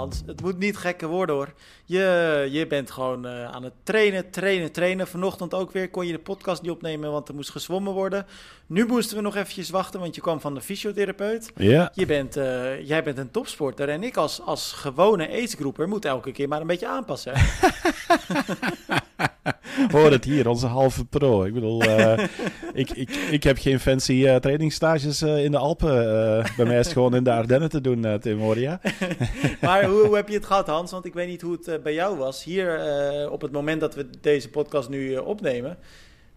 Hans. Het moet niet gekker worden hoor. Je, je bent gewoon uh, aan het trainen, trainen, trainen. Vanochtend ook weer kon je de podcast niet opnemen, want er moest gezwommen worden. Nu moesten we nog eventjes wachten, want je kwam van de fysiotherapeut. Ja. Je bent, uh, jij bent een topsporter en ik als, als gewone aidsgroeper moet elke keer maar een beetje aanpassen. Hoor het hier, onze halve pro. Ik bedoel, uh, ik, ik, ik heb geen fancy uh, trainingsstages uh, in de Alpen. bij mij is het gewoon in de Ardennen te doen, Tim maar hoe, hoe, heb je het gehad, Hans? Want ik weet niet hoe het bij jou was. Hier, op het moment dat we deze podcast nu opnemen...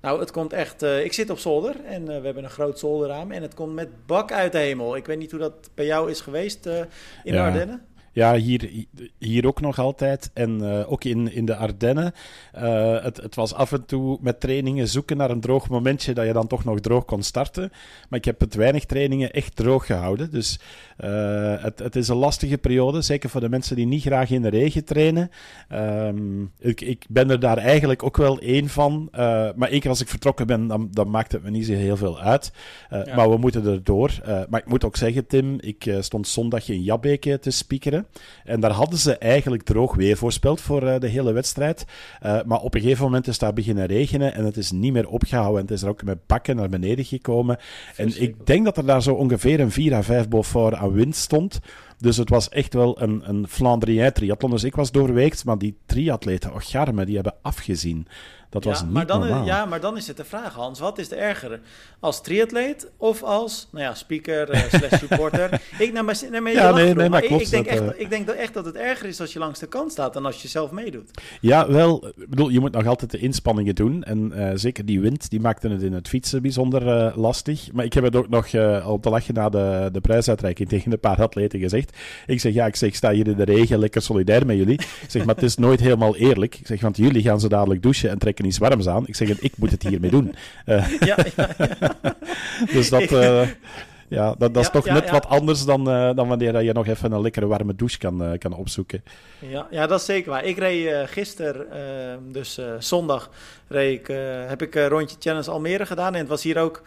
Nou, het komt echt... ik zit op zolder en we hebben een groot zolderraam... en het komt met bak uit de hemel. Ik weet niet hoe dat bij jou is geweest in ja. de Ardennen. Ja, hier, hier ook nog altijd. En uh, ook in, in de Ardennen. Uh, het, het was af en toe met trainingen zoeken naar een droog momentje dat je dan toch nog droog kon starten. Maar ik heb het weinig trainingen echt droog gehouden. Dus uh, het, het is een lastige periode. Zeker voor de mensen die niet graag in de regen trainen. Um, ik, ik ben er daar eigenlijk ook wel één van. maar één keer als ik vertrokken ben, dan, dan maakt het me niet zo heel veel uit. Ja. Maar we moeten erdoor. maar ik moet ook zeggen, Tim, ik stond zondag in Jabbeke te En daar hadden ze eigenlijk droog weer voorspeld voor uh, de hele wedstrijd. Uh, maar op een gegeven moment is daar beginnen regenen en het is niet meer opgehouden. En het is er ook met bakken naar beneden gekomen. En ik denk dat er daar zo ongeveer een 4 à 5 Beaufort aan wind stond. Dus het was echt wel een, een Flandrien triathlon. Dus ik was doorweekt, maar die triatleten, och garme, die hebben afgezien. Dat ja, niet maar dan, normaal. Ja, maar dan is het de vraag, Hans. Wat is de ergere? Als triatleet of als, nou ja, speaker uh, slash supporter? ik, nou, maar, nee, ja, nee, nee, maar klopt. Ik, denk, dat, echt, uh... ik denk dat echt dat het erger is als je langs de kant staat dan als je zelf meedoet. Ja, wel. Ik bedoel, je moet nog altijd de inspanningen doen. En uh, zeker die wind, die maakte het in het fietsen bijzonder lastig. Maar ik heb het ook nog op te lachen na de, de prijsuitreiking tegen een paar atleten gezegd. Ik zeg, ja, ik zeg, sta hier in de regen, lekker solidair met jullie. Ik zeg, maar het is nooit helemaal eerlijk. Ik zeg, want jullie gaan ze dadelijk douchen en trekken iets warms aan. Ik zeg, ik moet het hiermee doen. Ja, ja, ja. dus dat... Uh, ja, dat, dat is toch net wat anders dan, uh, dan wanneer je nog even een lekkere warme douche kan, uh, kan opzoeken. Ja, ja, dat is zeker waar. Ik reed uh, gisteren, dus zondag, reed ik, heb ik een rondje Challenge Almere gedaan. En het was hier ook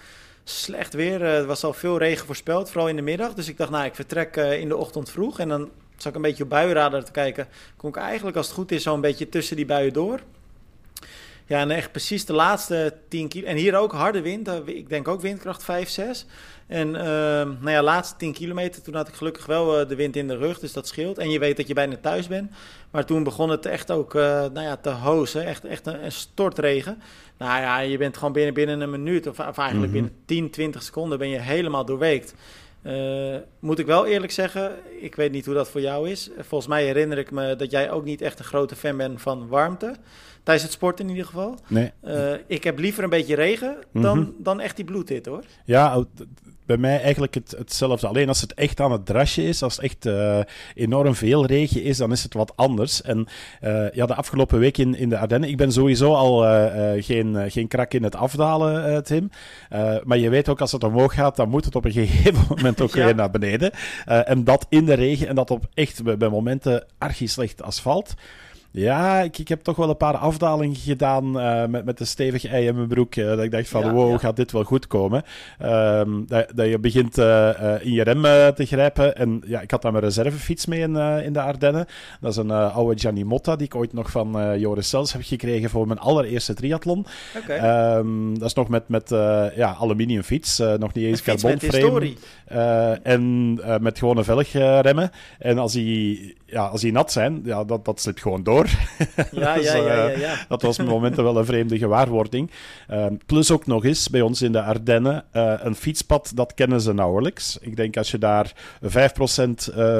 slecht weer. er was al veel regen voorspeld, vooral in de middag. Dus ik dacht, nou, ik vertrek in de ochtend vroeg. En dan zat ik een beetje op buienradar te kijken. Kom ik eigenlijk, als het goed is, zo een beetje tussen die buien door. Ja, en echt precies de laatste 10 kilo. En hier ook harde wind. Ik denk ook windkracht 5, 6. En uh, nou ja, laatste 10 kilometer, toen had ik gelukkig wel uh, de wind in de rug, dus dat scheelt. En je weet dat je bijna thuis bent. Maar toen begon het echt ook uh, nou ja, te hozen, echt, echt een, een, stortregen. Nou ja, je bent gewoon binnen, binnen een minuut, of, of eigenlijk mm -hmm. binnen 10, 20 seconden ben je helemaal doorweekt. Uh, moet ik wel eerlijk zeggen, ik weet niet hoe dat voor jou is. Volgens mij herinner ik me dat jij ook niet echt een grote fan bent van warmte. Tijdens het sporten in ieder geval. Nee. Uh, ik heb liever een beetje regen dan, mm -hmm. dan echt die bloedhit hoor. Ja, bij mij eigenlijk het, hetzelfde. Alleen als het echt aan het drasje is, als het echt uh, enorm veel regen is, dan is het wat anders. En uh, ja, de afgelopen week in, in de Ardennen, ik ben sowieso al uh, geen, geen krak in het afdalen, Tim. maar je weet ook, als het omhoog gaat, dan moet het op een gegeven moment ook ja. weer naar beneden. en dat in de regen en dat op echt bij, bij momenten archi slecht asfalt. Ja, ik, ik heb toch wel een paar afdalingen gedaan uh, met, met een stevige ei in mijn broek. Uh, dat ik dacht van, ja, wow, ja. gaat dit wel goed komen? Um, dat, dat, je begint uh, in je rem te grijpen. En ja, ik had daar mijn reservefiets mee in, in de Ardennen. Dat is een oude Gianni Motta, die ik ooit nog van Joris Sels heb gekregen voor mijn allereerste triathlon. Okay. Um, dat is nog met, met ja, aluminium fiets, nog niet eens carbonframe. en met gewone velgremmen. En als die, ja, als die nat zijn, ja, dat, dat slipt gewoon door. Ja, dus, ja, ja, ja, uh, ja. dat was met momenten wel een vreemde gewaarwording. Uh, plus ook nog eens, bij ons in de Ardennen, uh, een fietspad, dat kennen ze nauwelijks. Ik denk als je daar 5%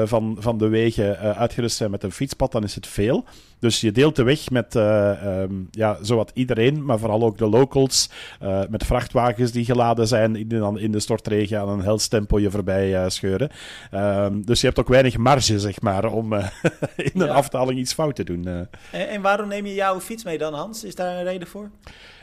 van, van de wegen uitgerust zijn met een fietspad, dan is het veel. Dus je deelt de weg met um, ja, zowat iedereen, maar vooral ook de locals. Uh, met vrachtwagens die geladen zijn, die dan in de stortregen aan een helstempo je voorbij uh, scheuren. Um, dus je hebt ook weinig marge, zeg maar, om in een ja. afdaling iets fout te doen. En, en waarom neem je jouw fiets mee dan, Hans? Is daar een reden voor?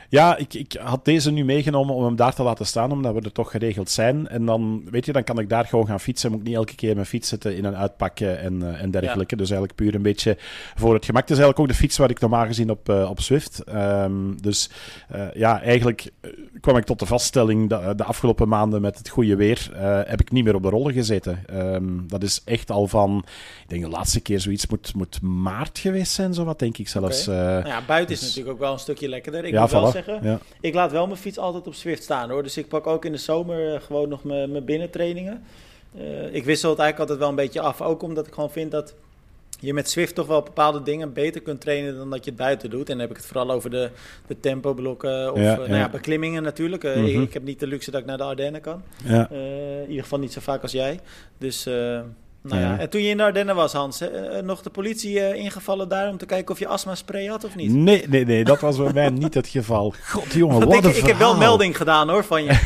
Ja, ik, ik had deze nu meegenomen om hem daar te laten staan, omdat we er toch geregeld zijn. En dan, weet je, dan kan ik daar gewoon gaan fietsen. Moet ik niet elke keer mijn fiets zetten in en uitpakken en, uh, en dergelijke. Ja. Dus eigenlijk puur een beetje voor het gemak. Het is eigenlijk ook de fiets waar ik normaal gezien op, uh, op Zwift. Um, dus uh, ja, eigenlijk kwam ik tot de vaststelling dat de afgelopen maanden met het goede weer heb ik niet meer op de rollen gezeten. Ehm, dat is echt al van, ik denk de laatste keer zoiets moet, moet maart geweest zijn, zo wat denk ik zelfs. nou ja, buiten is dus- natuurlijk ook wel een stukje lekkerder. Ik moet wel zeggen, ja. ik laat wel mijn fiets altijd op Swift staan hoor. Dus ik pak ook in de zomer gewoon nog mijn binnentrainingen. Uh, ik wissel het eigenlijk altijd wel een beetje af. Ook omdat ik gewoon vind dat je met Swift toch wel bepaalde dingen beter kunt trainen dan dat je het buiten doet. En dan heb ik het vooral over de, de tempoblokken of ja, nou ja, beklimmingen natuurlijk. Uh, ik, ik, heb niet de luxe dat ik naar de Ardennen kan. Ja. Uh, in ieder geval niet zo vaak als jij. Dus nou ja. En toen je in de Ardennen was, Hans, uh, nog de politie uh, ingevallen daar om te kijken of je astma-spray had of niet? Nee, nee, nee, dat was bij mij niet het geval. God, jongen, wat ik, een Ik heb wel melding gedaan hoor van je.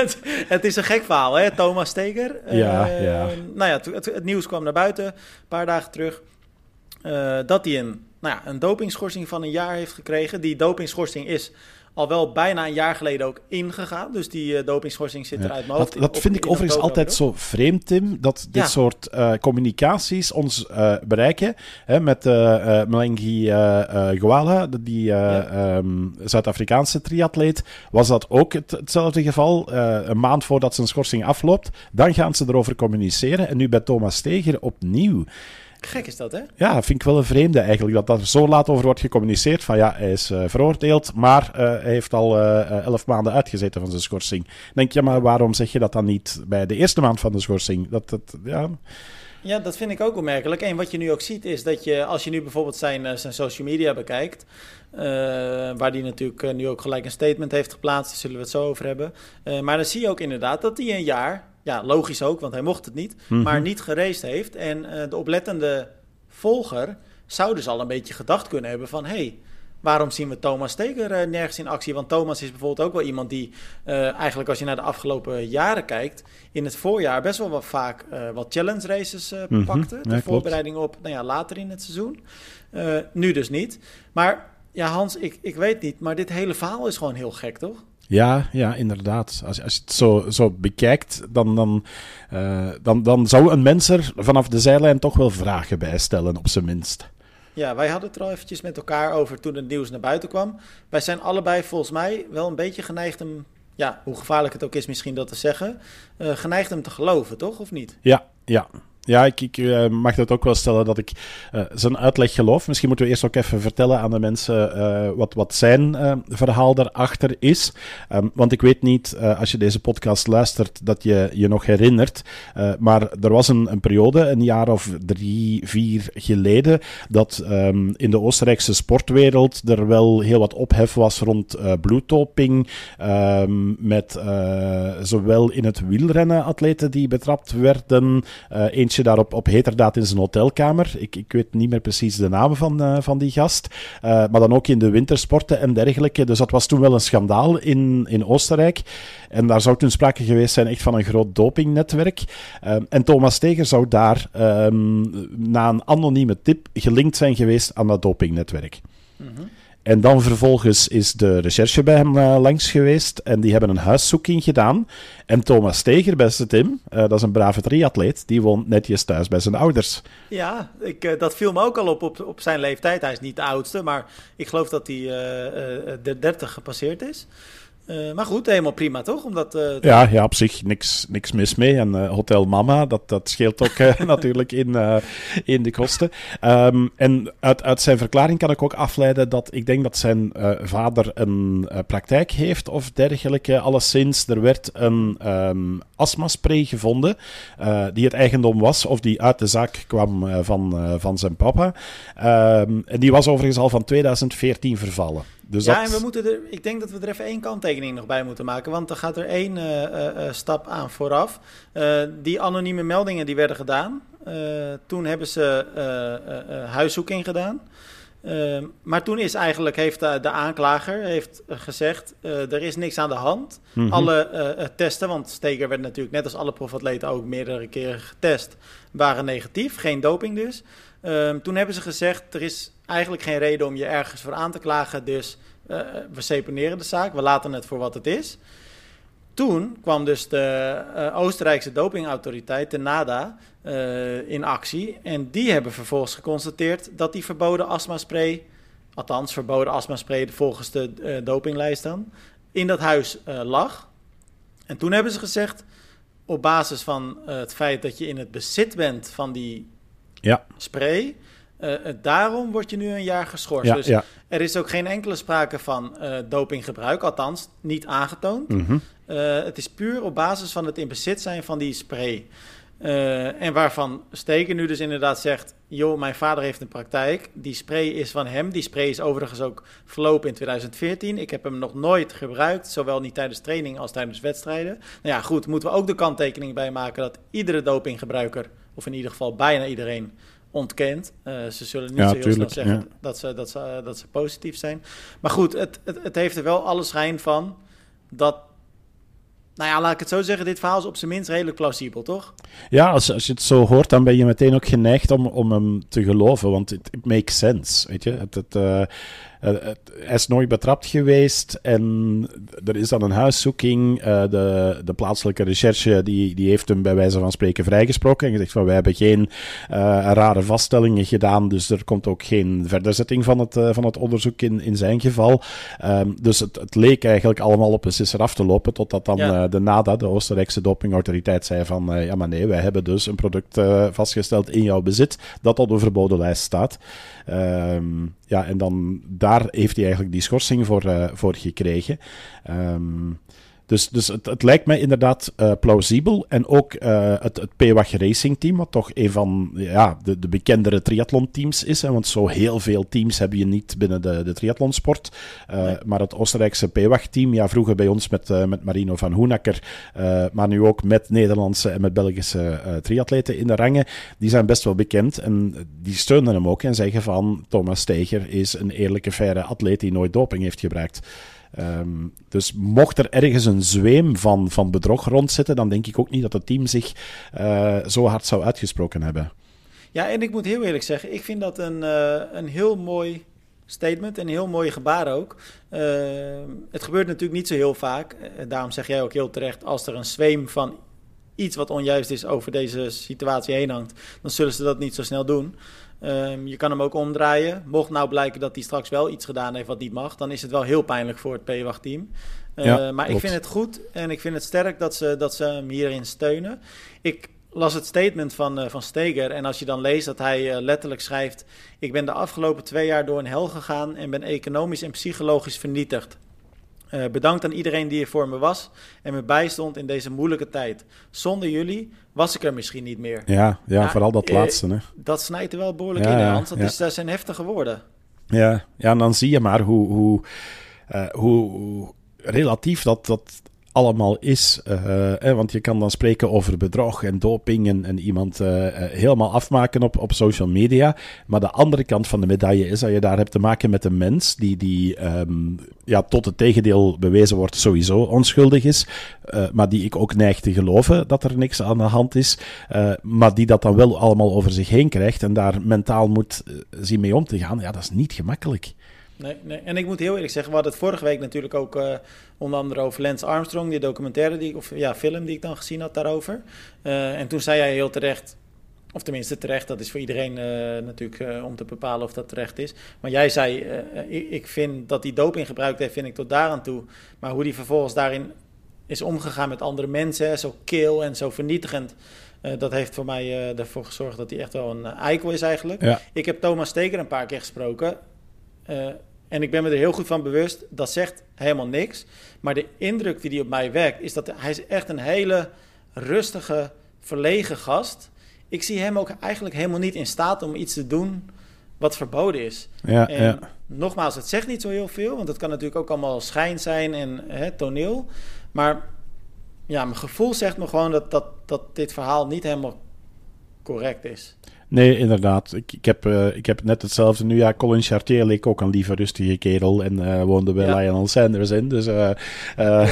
het, het, is een gek verhaal, hè, Thomas Steger. Ja, uh, ja. Nou ja, het, het, nieuws kwam naar buiten, een paar dagen terug, dat hij een, nou ja, een dopingschorsing van een jaar heeft gekregen. Die dopingschorsing is al wel bijna een jaar geleden ook ingegaan. Dus die uh, dopingschorsing zit ja. eruit hoofd. Dat, vind ik overigens altijd zo vreemd, Tim, dat dit soort uh, communicaties ons uh, bereiken. Hè, met uh, Mlengi Gwala, die ja. um, Zuid-Afrikaanse triatleet, was dat ook het, hetzelfde geval. een maand voordat zijn schorsing afloopt, dan gaan ze erover communiceren. En nu bij Thomas Steger opnieuw. Gek is dat, hè? Ja, vind ik wel een vreemde eigenlijk. Dat daar zo laat over wordt gecommuniceerd. Van ja, hij is uh, veroordeeld, maar uh, hij heeft al uh, elf maanden uitgezeten van zijn schorsing. Denk je, maar waarom zeg je dat dan niet bij de eerste maand van de schorsing? Dat, dat, ja... Ja, dat vind ik ook opmerkelijk. En wat je nu ook ziet is dat je, als je nu bijvoorbeeld zijn, zijn social media bekijkt, uh, waar die natuurlijk nu ook gelijk een statement heeft geplaatst, daar zullen we het zo over hebben. Uh, maar dan zie je ook inderdaad dat hij een jaar ja, logisch ook, want hij mocht het niet, mhm. maar niet gereisd heeft. En uh, de oplettende volger zou dus al een beetje gedacht kunnen hebben van... hey, waarom zien we Thomas Steger uh, nergens in actie? Want Thomas is bijvoorbeeld ook wel iemand die uh, eigenlijk als je naar de afgelopen jaren kijkt... in het voorjaar best wel wat vaak wat challenge races mm pakte. De voorbereiding op nou ja, later in het seizoen. nu dus niet. Maar ja, Hans, ik, ik weet niet, maar dit hele verhaal is gewoon heel gek, toch? Ja, ja, inderdaad. Als, als je het zo, zo bekijkt, dan, dan, uh, dan, dan zou een mens er vanaf de zijlijn toch wel vragen bij stellen, op zijn minst. Ja, wij hadden het er al eventjes met elkaar over toen het nieuws naar buiten kwam. Wij zijn allebei volgens mij wel een beetje geneigd om, ja, hoe gevaarlijk het ook is misschien dat te zeggen, uh, geneigd hem te geloven, toch? Of niet? Ja, ja. Ja, ik, ik uh, mag dat ook wel stellen dat ik uh, zijn uitleg geloof. Misschien moeten we eerst ook even vertellen aan de mensen uh, wat, wat zijn verhaal daarachter is. Um, want ik weet niet, als je deze podcast luistert, dat je je nog herinnert. maar er was een, een, periode, een jaar of drie, vier geleden, dat um, in de Oostenrijkse sportwereld er wel heel wat ophef was rond bloeddoping. Um, met zowel in het wielrennen atleten die betrapt werden. eentje je daar op, op heterdaad in zijn hotelkamer. Ik, ik weet niet meer precies de naam van, uh, van die gast. Uh, maar dan ook in de wintersporten en dergelijke. Dus dat was toen wel een schandaal in, in Oostenrijk. En daar zou toen sprake geweest zijn echt van een groot dopingnetwerk. Uh, en Thomas Steger zou daar um, na een anonieme tip gelinkt zijn geweest aan dat dopingnetwerk. -hmm. En dan vervolgens is de recherche bij hem uh, langs geweest en die hebben een huiszoeking gedaan. En Thomas Steger, beste Tim, uh, dat is een brave triatleet, die woont netjes thuis bij zijn ouders. Ja, ik, uh, dat viel me ook al op, op op zijn leeftijd. Hij is niet de oudste, maar ik geloof dat hij de 30 gepasseerd is. Uh, maar goed, helemaal prima toch? Omdat, uh, ja, ja, op zich niks, niks mis mee. En uh, Hotel Mama, dat, dat scheelt ook natuurlijk in, in de kosten. Um, en uit, uit zijn verklaring kan ik ook afleiden dat ik denk dat zijn vader een praktijk heeft of dergelijke. Alleszins, er werd een um, astmaspray gevonden die het eigendom was of die uit de zaak kwam van, van zijn papa. Um, en die was overigens al van 2014 vervallen. Dus ja, en we moeten er, ik denk dat we er even één kanttekening nog bij moeten maken. Want er gaat er één uh, uh, stap aan vooraf. Uh, die anonieme meldingen die werden gedaan. toen hebben ze huiszoeking gedaan. maar toen is eigenlijk, heeft de, de aanklager heeft gezegd, er is niks aan de hand. Mm -hmm. Alle testen, want Steger werd natuurlijk net als alle profatleten ook meerdere keren getest, waren negatief. Geen doping dus. Um, toen hebben ze gezegd, er is eigenlijk geen reden om je ergens voor aan te klagen, dus uh, we seponeren de zaak, we laten het voor wat het is. Toen kwam dus de uh, Oostenrijkse dopingautoriteit, de NADA, uh, in actie. En die hebben vervolgens geconstateerd dat die verboden astmaspray althans verboden astmaspray volgens de dopinglijst dan, in dat huis lag. En toen hebben ze gezegd, op basis van het feit dat je in het bezit bent van die ja. spray, daarom word je nu een jaar geschorst. dus er is ook geen enkele sprake van dopinggebruik, althans niet aangetoond. Mm het is puur op basis van het in bezit zijn van die spray. En waarvan Steken nu dus inderdaad zegt: joh, mijn vader heeft een praktijk. Die spray is van hem. Die spray is overigens ook verlopen in 2014. Ik heb hem nog nooit gebruikt, zowel niet tijdens training als tijdens wedstrijden. Nou ja, goed, moeten we ook de kanttekening bij maken dat iedere dopinggebruiker, of in ieder geval bijna iedereen, ontkent. Uh, ze zullen niet zo heel snel zeggen dat, ze, dat, ze, dat ze positief zijn. Maar goed, het, het, het heeft er wel alle schijn van dat nou ja, laat ik het zo zeggen, dit verhaal is op zijn minst redelijk plausibel, toch? Ja, als, als je het zo hoort, dan ben je meteen ook geneigd om, om hem te geloven, want het makes sense, weet je. Het, het, uh, hij is nooit betrapt geweest en er is dan een huiszoeking. Uh, de, de plaatselijke recherche die, die heeft hem bij wijze van spreken vrijgesproken en gezegd van wij hebben geen rare vaststellingen gedaan, dus er komt ook geen verderzetting van het, van het onderzoek in, in zijn geval. Um, dus het, het leek eigenlijk allemaal op een sisser af te lopen, totdat dan ja. de NADA, de Oostenrijkse dopingautoriteit, zei van ja maar nee, wij hebben dus een product vastgesteld in jouw bezit dat op de verboden lijst staat. Um, ja, en dan daar heeft hij eigenlijk die schorsing voor, uh, voor gekregen. Um, dus, dus het, het lijkt mij inderdaad uh, plausibel. En ook uh, het, het PWAG Racing Team, wat toch een van ja, de, de bekendere triathlon-teams is. Hè, want zo heel veel teams heb je niet binnen de, de triathlonsport. Uh, nee. Maar het Oostenrijkse PWAG-team, ja, vroeger bij ons met, met Marino van Hoenakker, maar nu ook met Nederlandse en met Belgische triatleten in de rangen, die zijn best wel bekend. En die steunen hem ook en zeggen van Thomas Steger is een eerlijke, faire atleet die nooit doping heeft gebruikt. Um, dus mocht er ergens een zweem van, van bedrog rondzitten, dan denk ik ook niet dat het team zich uh, zo hard zou uitgesproken hebben. Ja, en ik moet heel eerlijk zeggen, ik vind dat een, uh, een heel mooi statement en een heel mooi gebaar ook. Uh, het gebeurt natuurlijk niet zo heel vaak. daarom zeg jij ook heel terecht, als er een zweem van iets wat onjuist is over deze situatie heen hangt, dan zullen ze dat niet zo snel doen. Um, je kan hem ook omdraaien. Mocht nou blijken dat hij straks wel iets gedaan heeft wat niet mag, dan is het wel heel pijnlijk voor het P-wacht-team. Uh, ja, maar klopt. ik vind het goed en ik vind het sterk dat ze, dat ze hem hierin steunen. Ik las het statement van, uh, van Steger en als je dan leest dat hij uh, letterlijk schrijft: Ik ben de afgelopen twee jaar door een hel gegaan en ben economisch en psychologisch vernietigd. Uh, bedankt aan iedereen die er voor me was en me bijstond in deze moeilijke tijd. Zonder jullie was ik er misschien niet meer. Ja, ja, ja vooral dat uh, laatste. Hè. Dat snijdt er wel behoorlijk ja, in, Hans. Dat, ja. is, dat zijn heftige woorden. Ja, ja, en dan zie je maar hoe, hoe, uh, hoe relatief dat, dat allemaal is. Uh, want je kan dan spreken over bedrog en doping en, iemand uh, helemaal afmaken op, op social media. Maar de andere kant van de medaille is dat je daar hebt te maken met een mens die, die um, ja, tot het tegendeel bewezen wordt sowieso onschuldig is. Maar die ik ook neig te geloven dat er niks aan de hand is. maar die dat dan wel allemaal over zich heen krijgt en daar mentaal moet zien mee om te gaan. Ja, dat is niet gemakkelijk. Nee, nee, en ik moet heel eerlijk zeggen, we hadden het vorige week natuurlijk ook uh, onder andere over Lance Armstrong, die documentaire, die, of ja, film die ik dan gezien had daarover. Uh, en toen zei jij heel terecht, of tenminste terecht, dat is voor iedereen uh, natuurlijk om te bepalen of dat terecht is. Maar jij zei, ik, ik, vind dat hij doping gebruikt heeft, vind ik tot daaraan toe. Maar hoe die vervolgens daarin is omgegaan met andere mensen, zo kil en zo vernietigend. dat heeft voor mij ervoor gezorgd dat hij echt wel een eikel is eigenlijk. Ja. Ik heb Thomas Steker een paar keer gesproken. Uh, en ik ben me er heel goed van bewust, dat zegt helemaal niks. Maar de indruk die hij op mij wekt, is dat hij is echt een hele rustige, verlegen gast. Ik zie hem ook eigenlijk helemaal niet in staat om iets te doen wat verboden is. Ja, en ja. nogmaals, het zegt niet zo heel veel, want het kan natuurlijk ook allemaal schijn zijn en hè, toneel. Maar ja, mijn gevoel zegt me gewoon dat, dat, dat dit verhaal niet helemaal correct is. Nee, inderdaad. Ik, ik, heb, uh, ik heb net hetzelfde nu. Ja, Colin Chartier leek ook een lieve, rustige kerel en uh, woonde bij ja. Lionel Sanders in. Dus uh,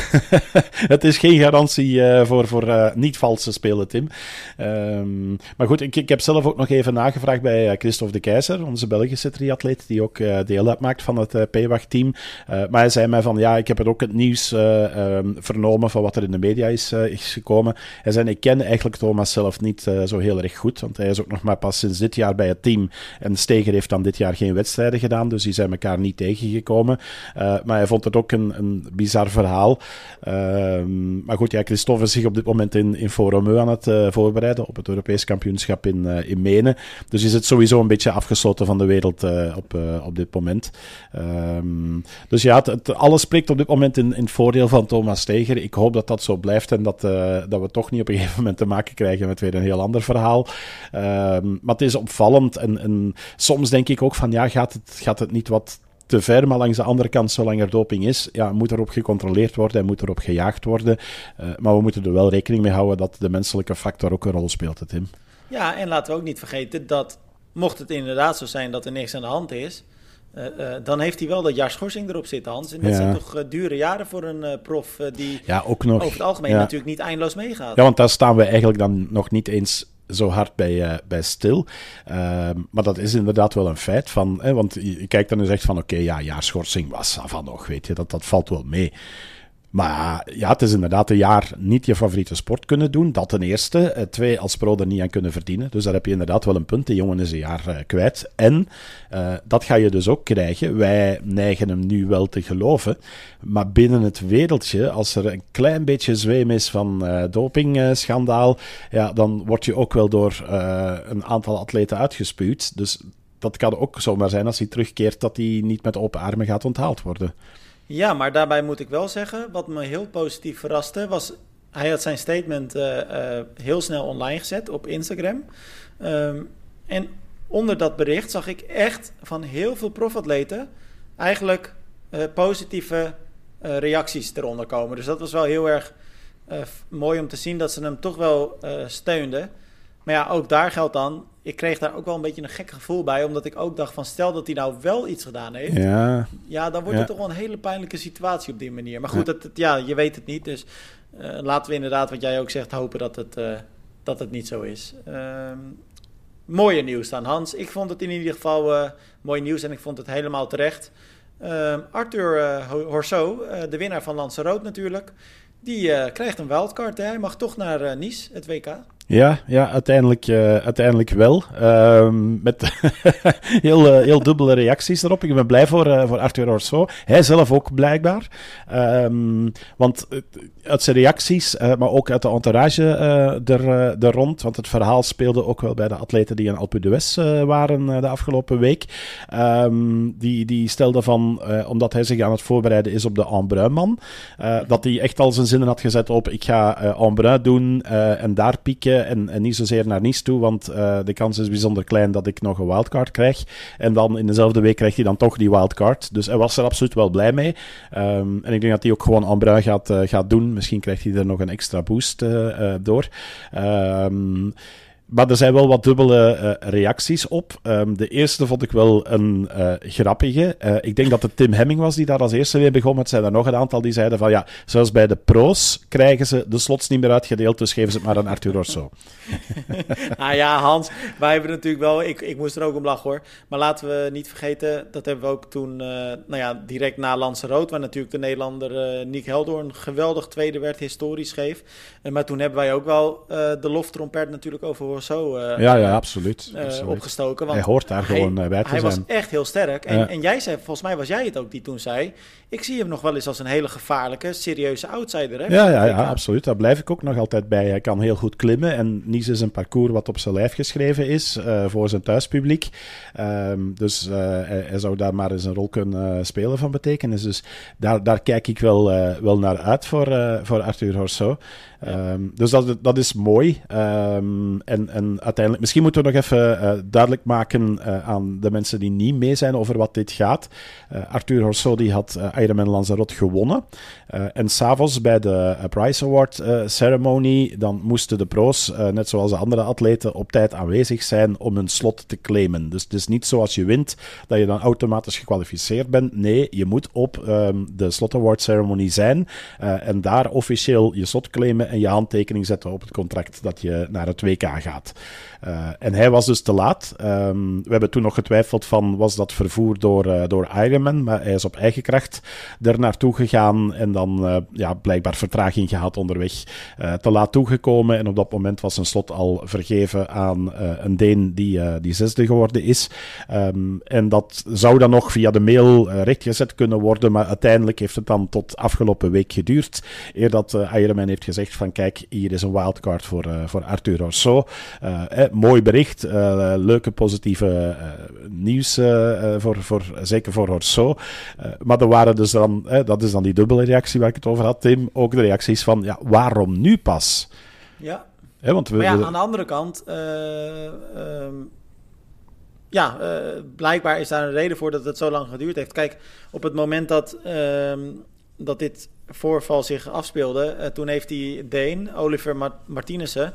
het is geen garantie voor, voor niet valse spelen, Tim. Um, maar goed, ik, ik heb zelf ook nog even nagevraagd bij Christophe de Keizer, onze Belgische triatleet, die ook deel uitmaakt van het PWAG-team. maar hij zei mij van, ja, ik heb het ook het nieuws um, vernomen van wat er in de media is, is gekomen. Hij zei, ik ken eigenlijk Thomas zelf niet zo heel erg goed, want hij is ook nog maar pas sinds dit jaar bij het team. En Steger heeft dan dit jaar geen wedstrijden gedaan, dus die zijn elkaar niet tegengekomen. maar hij vond het ook een, een bizar verhaal. Ehm, maar goed, ja, Christophe is zich op dit moment in, in Foromeu aan het voorbereiden op het Europees kampioenschap in, in Menen. Dus is het sowieso een beetje afgesloten van de wereld op, op dit moment. Ehm, dus ja, het, alles spreekt op dit moment in, in het voordeel van Thomas Steger. Ik hoop dat dat zo blijft en dat, dat we toch niet op een gegeven moment te maken krijgen met weer een heel ander verhaal. Ehm, maar het is opvallend en, en, soms denk ik ook van ja, gaat het, gaat het niet wat te ver, maar langs de andere kant, zolang er doping is, ja, moet erop gecontroleerd worden en moet erop gejaagd worden. Uh, maar we moeten er wel rekening mee houden dat de menselijke factor ook een rol speelt, Tim. Ja, en laten we ook niet vergeten dat, mocht het inderdaad zo zijn dat er niks aan de hand is, uh, dan heeft hij wel dat jaar schorsing erop zitten, Hans. En dat zijn toch uh, dure jaren voor een prof die ja, ook nog, over het algemeen natuurlijk niet eindeloos meegaat. Ja, want daar staan we eigenlijk dan nog niet eens zo hard bij, bij stil. Ehm, maar dat is inderdaad wel een feit. Van, want je, kijkt dan en zegt van oké, okay, ja, schorsing was van nog, weet je, dat, dat valt wel mee. Maar ja, het is inderdaad een jaar niet je favoriete sport kunnen doen. Dat ten eerste. Eh, twee, als pro er niet aan kunnen verdienen. Dus daar heb je inderdaad wel een punt. De jongen is een jaar uh, kwijt. En uh, dat ga je dus ook krijgen. Wij neigen hem nu wel te geloven. Maar binnen het wereldje, als er een klein beetje zweem is van dopingschandaal, ja, dan word je ook wel door een aantal atleten uitgespuwd. Dus dat kan ook zomaar zijn als hij terugkeert dat hij niet met open armen gaat onthaald worden. Ja, maar daarbij moet ik wel zeggen, wat me heel positief verraste, was hij had zijn statement uh, uh, heel snel online gezet op Instagram. Um, en onder dat bericht zag ik echt van heel veel profatleten eigenlijk uh, positieve reacties eronder komen. Dus dat was wel heel erg mooi om te zien dat ze hem toch wel steunden. Maar ja, ook daar geldt dan, ik kreeg daar ook wel een beetje een gek gevoel bij. Omdat ik ook dacht van, stel dat hij nou wel iets gedaan heeft. Ja, ja dan wordt het toch wel een hele pijnlijke situatie op die manier. Maar goed, ja, dat, ja je weet het niet. Dus uh, laten we inderdaad, wat jij ook zegt, hopen dat het, uh, dat het niet zo is. Uh, mooie nieuws dan, Hans. Ik vond het in ieder geval uh, mooi nieuws en ik vond het helemaal terecht. Ehm, Arthur Horso, de winnaar van Lanzarote natuurlijk, die krijgt een wildcard. Hè? Hij mag toch naar Nice, het WK. Ja, ja uiteindelijk, uh, uiteindelijk wel. Uh, met heel, uh, heel dubbele reacties erop. Ik ben blij voor, uh, voor Arthur Orso. Hij zelf ook blijkbaar. Um, want uit zijn reacties, maar ook uit de entourage er, er rond. Want het verhaal speelde ook wel bij de atleten die in Alpe d'Huez waren de afgelopen week. Um, die, die stelde van, omdat hij zich aan het voorbereiden is op de Embrun-man, dat hij echt al zijn zinnen had gezet op ik ga Embrun doen en daar pieken en, en niet zozeer naar Nice toe, want uh, de kans is bijzonder klein dat ik nog een wildcard krijg. En dan in dezelfde week krijgt hij dan toch die wildcard. Dus hij was er absoluut wel blij mee. Um, en ik denk dat hij ook gewoon Ambra gaat, uh, gaat doen. Misschien krijgt hij er nog een extra boost uh, door. Um, maar er zijn wel wat dubbele uh, reacties op. Um, de eerste vond ik wel een uh, grappige. Uh, ik denk dat het Tim Hemming was die daar als eerste weer begon. Het zijn er nog een aantal die zeiden van ja, zoals bij de pro's krijgen ze de slots niet meer uitgedeeld, dus geven ze het maar aan Arthur Orso. ah ja, Hans, wij hebben natuurlijk wel, ik, ik moest er ook om lachen hoor. Maar laten we niet vergeten, dat hebben we ook toen, nou ja, direct na Lanzarote, waar natuurlijk de Nederlander Nick Heldoorn geweldig tweede werd, historisch schreef. maar toen hebben wij ook wel de loftrompet natuurlijk over zo uh, ja, ja, absoluut, uh, absoluut. opgestoken. Want hij hoort daar hij, gewoon bij te hij zijn. Hij was echt heel sterk. En, ja. en, jij zei, volgens mij was jij het ook die toen zei... ik zie hem nog wel eens als een hele gevaarlijke, serieuze outsider. Hè, ja, ja, ja, absoluut. Daar blijf ik ook nog altijd bij. Hij kan heel goed klimmen. En Nice is een parcours wat op zijn lijf geschreven is uh, voor zijn thuispubliek. Um, dus hij, hij, zou daar maar eens een rol kunnen spelen van betekenis. Dus daar, daar kijk ik wel, wel naar uit voor, voor Arthur Horso. Um, dus dat, dat is mooi. Um, en, en uiteindelijk, misschien moeten we nog even uh, duidelijk maken uh, aan de mensen die niet mee zijn over wat dit gaat. Uh, Arthur Horso die had Ironman Lanzarote gewonnen. en s'avonds bij de Prize Award ceremony, dan moesten de pro's, net zoals de andere atleten, op tijd aanwezig zijn om hun slot te claimen. Dus het is niet zoals je wint, dat je dan automatisch gekwalificeerd bent. Nee, je moet op um, de slot award ceremony zijn en daar officieel je slot claimen en je handtekening zetten op het contract dat je naar het WK gaat. Uh, en hij was dus te laat. Um, we hebben toen nog getwijfeld van, was dat vervoer door, uh, door Ironman? Maar hij is op eigen kracht er naartoe gegaan en dan uh, ja, blijkbaar vertraging gehad onderweg. te laat toegekomen en op dat moment was een slot al vergeven aan een Deen die, die zesde geworden is. Um, en dat zou dan nog via de mail rechtgezet kunnen worden, maar uiteindelijk heeft het dan tot afgelopen week geduurd. Eer dat Ironman heeft gezegd van, kijk, hier is een wildcard voor, voor Arthur Rousseau. Eh, mooi bericht, uh, leuke positieve uh, nieuws, voor, voor, zeker voor Horso. maar er waren dus dan, dat is dan die dubbele reactie waar ik het over had, Tim, ook de reacties van, ja, waarom nu pas? Ja, want we, maar ja, aan de andere kant... Um, ja, blijkbaar is daar een reden voor dat het zo lang geduurd heeft. Kijk, op het moment dat, uh, dat dit voorval zich afspeelde, uh, toen heeft die Deen, Oliver Mart Martinessen,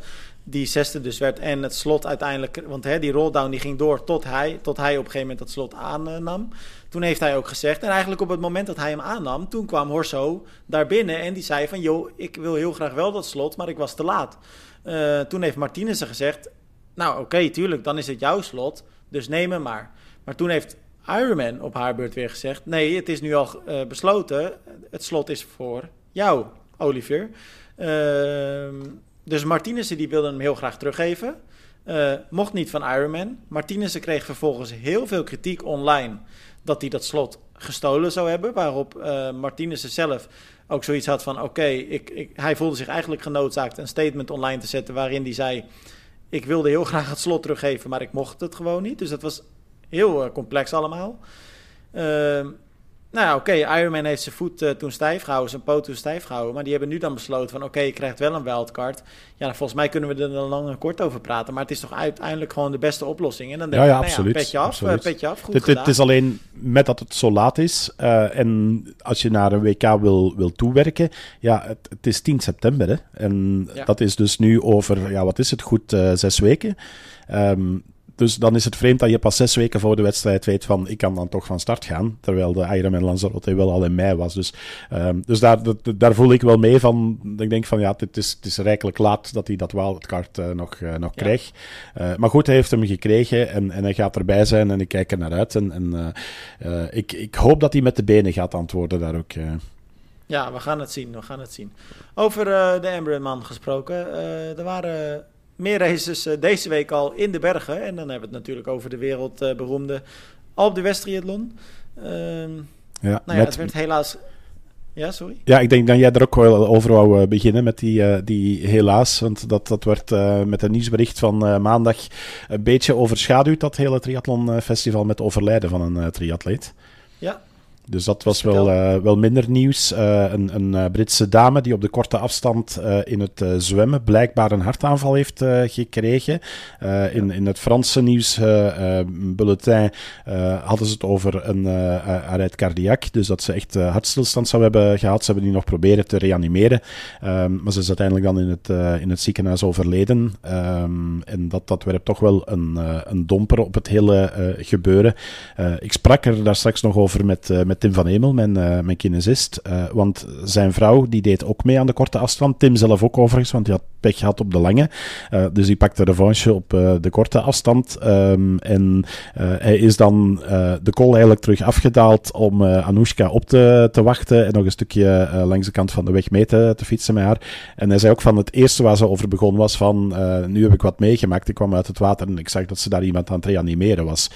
die zesde dus werd. En het slot uiteindelijk, want hè, die rolldown die ging door tot hij, tot hij op een gegeven moment dat slot aannam. Toen heeft hij ook gezegd, en eigenlijk op het moment dat hij hem aannam, toen kwam Horso daar binnen en die zei van, joh, ik wil heel graag wel dat slot, maar ik was te laat. Uh, toen heeft Martinez gezegd, nou oké, tuurlijk, dan is het jouw slot, dus neem hem maar. Maar toen heeft Ironman op haar beurt weer gezegd, nee, het is nu al uh, besloten, het slot is voor jou, Olivier. Uh, dus Martinez die wilde hem heel graag teruggeven. Uh, mocht niet van Ironman. Martinez kreeg vervolgens heel veel kritiek online dat hij dat slot gestolen zou hebben. Waarop uh, Martinez zelf ook zoiets had van: oké, hij voelde zich eigenlijk genoodzaakt een statement online te zetten waarin hij zei: Ik wilde heel graag het slot teruggeven, maar ik mocht het gewoon niet. Dus dat was heel uh, complex allemaal. Uh, nou ja, oké, okay, Ironman heeft zijn voet uh, toen stijf gehouden, zijn poot toen stijf gehouden. Maar die hebben nu dan besloten van, oké, okay, je krijgt wel een wildcard. Ja, volgens mij kunnen we er dan lang en kort over praten. Maar het is toch uiteindelijk gewoon de beste oplossing. En dan denk ja, ja, ik, nou absoluut, ja, petje af, absoluut. Uh, petje af, goed het, het, is alleen met dat het zo laat is. Uh, en als je naar een WK wil, wil toewerken, ja, het, het is 10 september. Hè? En dat is dus nu over, ja, wat is het, goed zes weken. Um, dus dan is het vreemd dat je pas zes weken voor de wedstrijd weet van ik kan dan toch van start gaan. Terwijl de Ironman Lanzarote wel al in mei was. Dus, um, dus daar, dat, daar voel ik wel mee van. Ik denk van ja, het is, het is rijkelijk laat dat hij dat wildcard uh, nog, uh, nog ja. krijgt. Uh, maar goed, hij heeft hem gekregen en, en hij gaat erbij zijn en ik kijk er naar uit. En, en ik, ik hoop dat hij met de benen gaat antwoorden daar ook. Ja, we gaan het zien. We gaan het zien. Over de Embryon gesproken. er waren meer races uh, deze week al in de bergen. En dan hebben we het natuurlijk over de wereldberoemde Alpe de Westriathlon. Uh, ja, nou ja, het werd helaas... Ja, sorry? Ja, ik denk dat jij er ook wel over wou beginnen met die, uh, die helaas. Want dat, dat werd uh, met een nieuwsbericht van uh, maandag een beetje overschaduwd, dat hele triathlonfestival met overlijden van een triatleet. Ja, dus dat was wel, uh, wel minder nieuws. Uh, een, een uh, Britse dame die op de korte afstand in het zwemmen blijkbaar een hartaanval heeft gekregen. in, in het Franse nieuwsbulletin hadden ze het over een arrêt cardiac. Dus dat ze echt hartstilstand zou hebben gehad. Ze hebben die nog proberen te reanimeren. Um, maar ze is uiteindelijk dan in het, in het ziekenhuis overleden. Um, en dat, dat werpt toch wel een, een domper op het hele gebeuren. ik sprak er daar straks nog over met, met Tim van Hemel, mijn, uh, mijn kinesist. Uh, want zijn vrouw die deed ook mee aan de korte afstand. Tim zelf ook overigens, want hij had pech gehad op de lange. Uh, dus hij pakte revanche op de korte afstand. Um, en hij is dan de kol eigenlijk terug afgedaald om Anoushka op te, te wachten. En nog een stukje langs de kant van de weg mee te, te, fietsen met haar. En hij zei ook van het eerste waar ze over begon was van nu heb ik wat meegemaakt. Ik kwam uit het water en ik zag dat ze daar iemand aan het reanimeren was.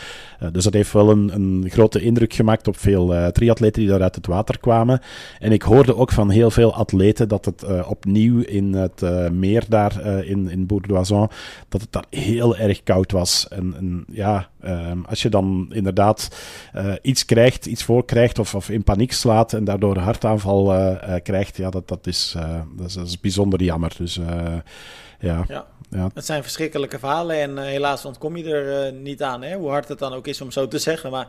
dus dat heeft wel een, een grote indruk gemaakt op veel triatleten die daar uit het water kwamen. En ik hoorde ook van heel veel atleten dat het uh, opnieuw in het uh, meer daar uh, in, in Bourdoisan, dat het daar heel erg koud was. En, en ja, um, als je dan inderdaad iets krijgt, iets voorkrijgt of, of in paniek slaat en daardoor een hartaanval krijgt, ja, dat, dat, is, dat, is, dat is bijzonder jammer. Dus ja. ja. Ja. Het zijn verschrikkelijke verhalen en uh, helaas ontkom je er uh, niet aan. Hè? Hoe hard het dan ook is om zo te zeggen. Maar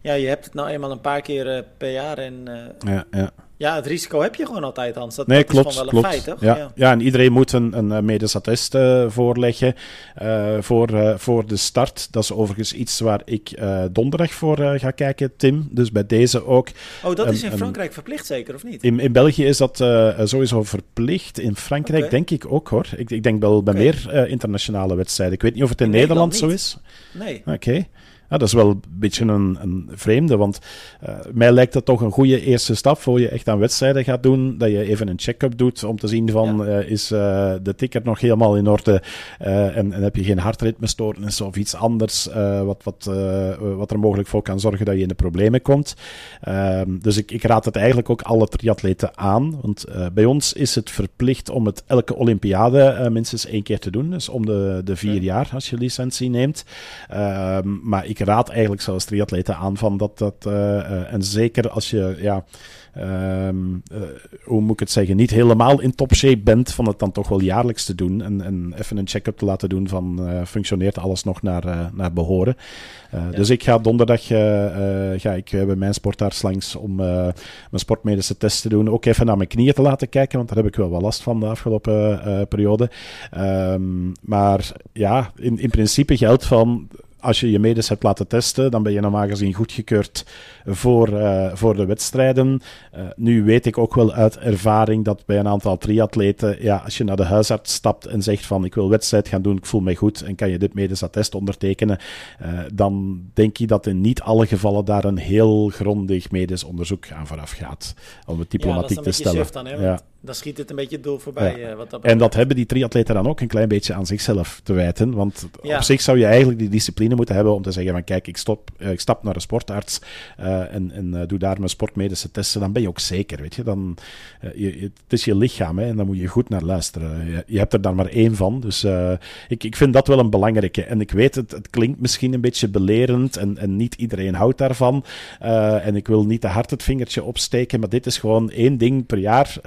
ja, je hebt het nou eenmaal een paar keer uh, per jaar. En ja, ja. Ja, het risico heb je gewoon altijd, Hans. Dat, nee, dat klopt, is gewoon wel een feit, toch? Ja, ja. ja en iedereen moet een, een medisch attest uh, voorleggen uh, voor, uh, voor de start. Dat is overigens iets waar ik donderdag voor ga kijken, Tim. Dus bij deze ook. Oh, dat is in Frankrijk verplicht zeker, of niet? In, in België is dat sowieso verplicht. In Frankrijk okay. denk ik ook, hoor. Ik, ik denk wel bij okay. meer internationale wedstrijden. Ik weet niet of het in, in Nederland, Nederland zo is. Nee. Oké. Okay. Ja, dat is wel een beetje een, een vreemde, want uh, mij lijkt dat toch een goede eerste stap voor je echt aan wedstrijden gaat doen. Dat je even een check-up doet om te zien van, ja. uh, is uh, de ticker nog helemaal in orde en, en, heb je geen hartritmestoornis of iets anders wat, wat, wat er mogelijk voor kan zorgen dat je in de problemen komt. Ehm, dus ik, ik, raad het eigenlijk ook alle triatleten aan, want bij ons is het verplicht om het elke Olympiade minstens één keer te doen. Dus om de, de vier jaar als je licentie neemt. Ehm, maar ik ik raad eigenlijk zelfs triatleten aan van dat dat. Uh, uh, en zeker als je, ja. Um, uh, hoe moet ik het zeggen, niet helemaal in topshape bent, van het dan toch wel jaarlijks te doen. En, en even een check-up te laten doen van functioneert alles nog naar, naar behoren. Ja. Dus ik ga donderdag ga ik bij mijn sportarts langs om mijn sportmedische test te doen. Ook even naar mijn knieën te laten kijken, want daar heb ik wel wat last van de afgelopen periode. Um, maar ja, in, in principe geldt van als je je medes hebt laten testen, dan ben je normaal gezien goedgekeurd voor, uh, voor de wedstrijden. Uh, nu weet ik ook wel uit ervaring dat bij een aantal triatleten, ja, als je naar de huisarts stapt en zegt van ik wil wedstrijd gaan doen, ik voel mij goed en kan je dit medisch attest ondertekenen, uh, dan denk je dat in niet alle gevallen daar een heel grondig medisch onderzoek aan vooraf gaat. Om het diplomatiek ja, te stellen. Dan, hè, ja. Dan schiet het een beetje door voorbij. Ja. wat dat en dat hebben die triatleten dan ook een klein beetje aan zichzelf te wijten. Want ja. op zich zou je eigenlijk die discipline moeten hebben om te zeggen van kijk, ik, stop, uh, ik stap naar een sportarts uh, en, en uh, doe daar mijn sportmedische testen. Dan ben je ook zeker, weet je. Dan, je, het is je lichaam hè, en daar moet je goed naar luisteren. Je, je hebt er dan maar één van. Dus ik, ik vind dat wel een belangrijke. En ik weet, het, het klinkt misschien een beetje belerend en, en niet iedereen houdt daarvan. en ik wil niet te hard het vingertje opsteken, maar dit is gewoon één ding per jaar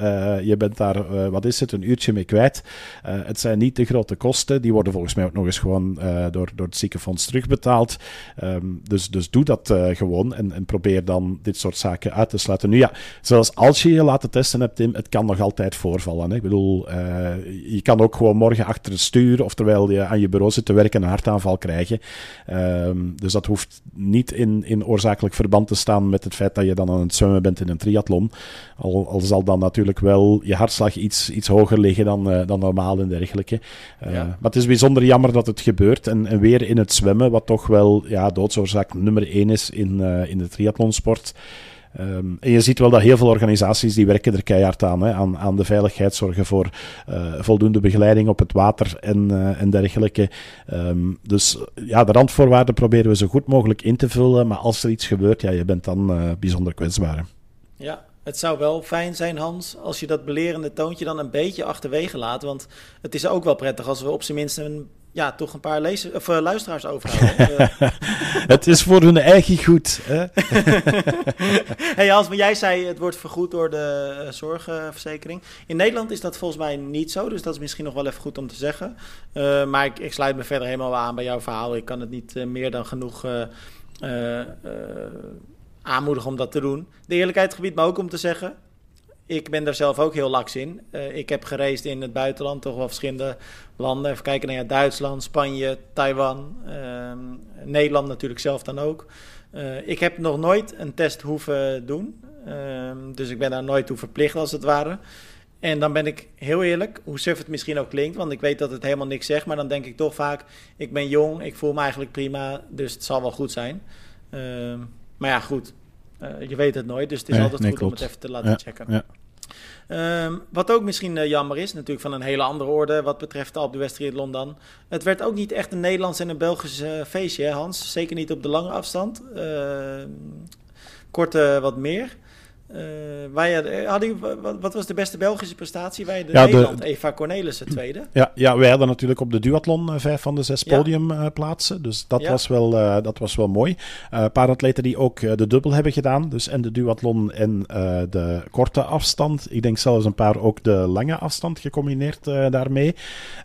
je bent daar, uh, wat is het, een uurtje mee kwijt. Uh, het zijn niet de grote kosten. Die worden volgens mij ook nog eens gewoon uh, door, door het ziekenfonds terugbetaald. Um, dus, dus doe dat gewoon en, en, probeer dan dit soort zaken uit te sluiten. Nu ja, zelfs als je je laten testen hebt, Tim, het kan nog altijd voorvallen. Hè? Ik bedoel, je kan ook gewoon morgen achter het stuur of terwijl je aan je bureau zit te werken een hartaanval krijgen. Um, dus dat hoeft niet in, in oorzakelijk verband te staan met het feit dat je dan aan het zwemmen bent in een triathlon. Al, al zal dan natuurlijk wel je hartslag iets, iets hoger liggen dan, uh, dan normaal en dergelijke. Uh, ja. Maar het is bijzonder jammer dat het gebeurt. En, en weer in het zwemmen, wat toch wel ja, doodsoorzaak nummer één is in, uh, in de triathlonsport. Um, en je ziet wel dat heel veel organisaties die werken er keihard aan, hè, aan, aan de veiligheid, zorgen voor uh, voldoende begeleiding op het water en, uh, en dergelijke. Um, dus ja, de randvoorwaarden proberen we zo goed mogelijk in te vullen, maar als er iets gebeurt, ja, je bent dan uh, bijzonder kwetsbaar. Ja, het zou wel fijn zijn, Hans, als je dat belerende toontje dan een beetje achterwege laat. Want het is ook wel prettig als we op zijn minst een, ja, toch een paar lezers, of, uh, luisteraars overhouden. het is voor hun eigen goed. Hè? hey Hans, maar jij zei het wordt vergoed door de uh, zorgverzekering. In Nederland is dat volgens mij niet zo, dus dat is misschien nog wel even goed om te zeggen. Uh, maar ik, ik, sluit me verder helemaal aan bij jouw verhaal. Ik kan het niet meer dan genoeg aanmoedigen om dat te doen. De eerlijkheid gebiedt me ook om te zeggen. Ik ben daar zelf ook heel laks in. Uh, ik heb gereisd in het buitenland, toch wel verschillende landen. Even kijken naar ja, Duitsland, Spanje, Taiwan, uh, Nederland natuurlijk zelf dan ook. Uh, ik heb nog nooit een test hoeven doen. dus ik ben daar nooit toe verplicht als het ware. En dan ben ik heel eerlijk, hoe suf het misschien ook klinkt, want ik weet dat het helemaal niks zegt, maar dan denk ik toch vaak: ik ben jong, ik voel me eigenlijk prima, dus het zal wel goed zijn. Maar ja, goed. Uh, je weet het nooit, dus het is nee, altijd nee, goed klopt. om het even te laten ja, checken. Ja. Um, wat ook misschien uh, jammer is, natuurlijk van een hele andere orde wat betreft de Alpe d'Huez Triathlon dan. Het werd ook niet echt een Nederlands en een Belgisch uh, feestje, hè, Hans? Zeker niet op de lange afstand. Uh, korte wat meer. Wij hadden, wat, wat, was de beste Belgische prestatie? Wij de Ja, de- Nederland, Eva Cornelissen tweede. Ja, ja, wij hadden natuurlijk op de duathlon eh, vijf van de zes podiumplaatsen. dus dat, was wel, eh, dat was wel mooi. Eh, Een paar atleten die ook eh, de dubbel hebben gedaan. Dus en de duathlon en eh, de korte afstand. Ik denk zelfs een paar ook de lange afstand gecombineerd eh, daarmee.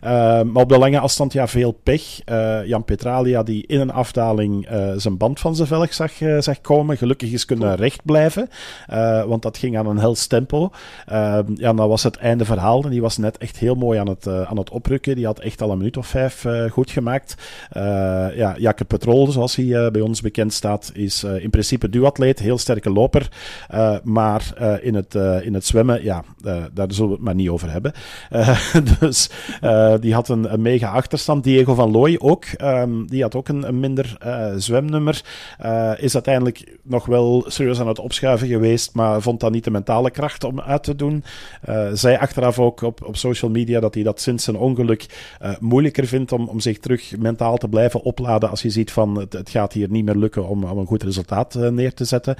Eh, maar op de lange afstand, ja, veel pech. Eh, Jan Petralia, die in een afdaling eh, zijn band van zijn velg zag, eh, zag komen. Gelukkig is kunnen recht blijven. Eh, want dat ging aan een hels tempo. Ehm, ja, dan was het einde verhaal. En die was net echt heel mooi aan het, aan het oprukken. Die had echt al een minuut of vijf goed gemaakt. ja, Jacob Petrol, zoals hij bij ons bekend staat, is in principe duatleet. Heel sterke loper. maar in, het, in het zwemmen, ja, daar zullen we het maar niet over hebben. dus die had een, een mega achterstand. Diego van Looy ook. Ehm, die had ook een, een minder zwemnummer. is uiteindelijk nog wel serieus aan het opschuiven geweest, maar vond dat niet de mentale kracht om uit te doen. Uh, zei achteraf ook op, op social media dat hij dat sinds zijn ongeluk uh, moeilijker vindt om, om zich terug mentaal te blijven opladen als je ziet van het, het gaat hier niet meer lukken om, om een goed resultaat uh, neer te zetten.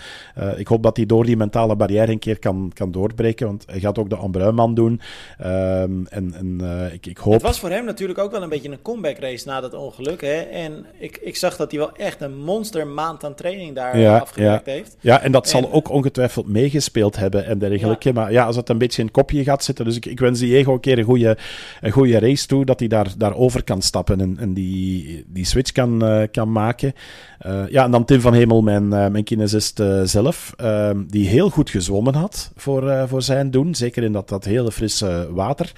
ik hoop dat hij door die mentale barrière een keer kan, kan doorbreken, want hij gaat ook de Ambruinman doen. Ehm, en en ik, ik hoop... Het was voor hem natuurlijk ook wel een beetje een comeback race na dat ongeluk. Hè? En ik, ik zag dat hij wel echt een monster maand aan training daar ja, afgewerkt ja. heeft. Ja, en dat zal ook ongetwijfeld meegespeeld hebben en dergelijke. Maar ja, als het een beetje in het kopje gaat zitten. Dus ik, ik wens Diego een keer een goede, een goede race toe. Dat hij daar, daarover kan stappen en, en die, die switch kan, uh, kan maken. Uh, ja, en dan Tim van Hemel, mijn, uh, mijn kinesist zelf. Ehm, die heel goed gezwommen had voor, voor zijn doen. Zeker in dat, dat hele frisse water.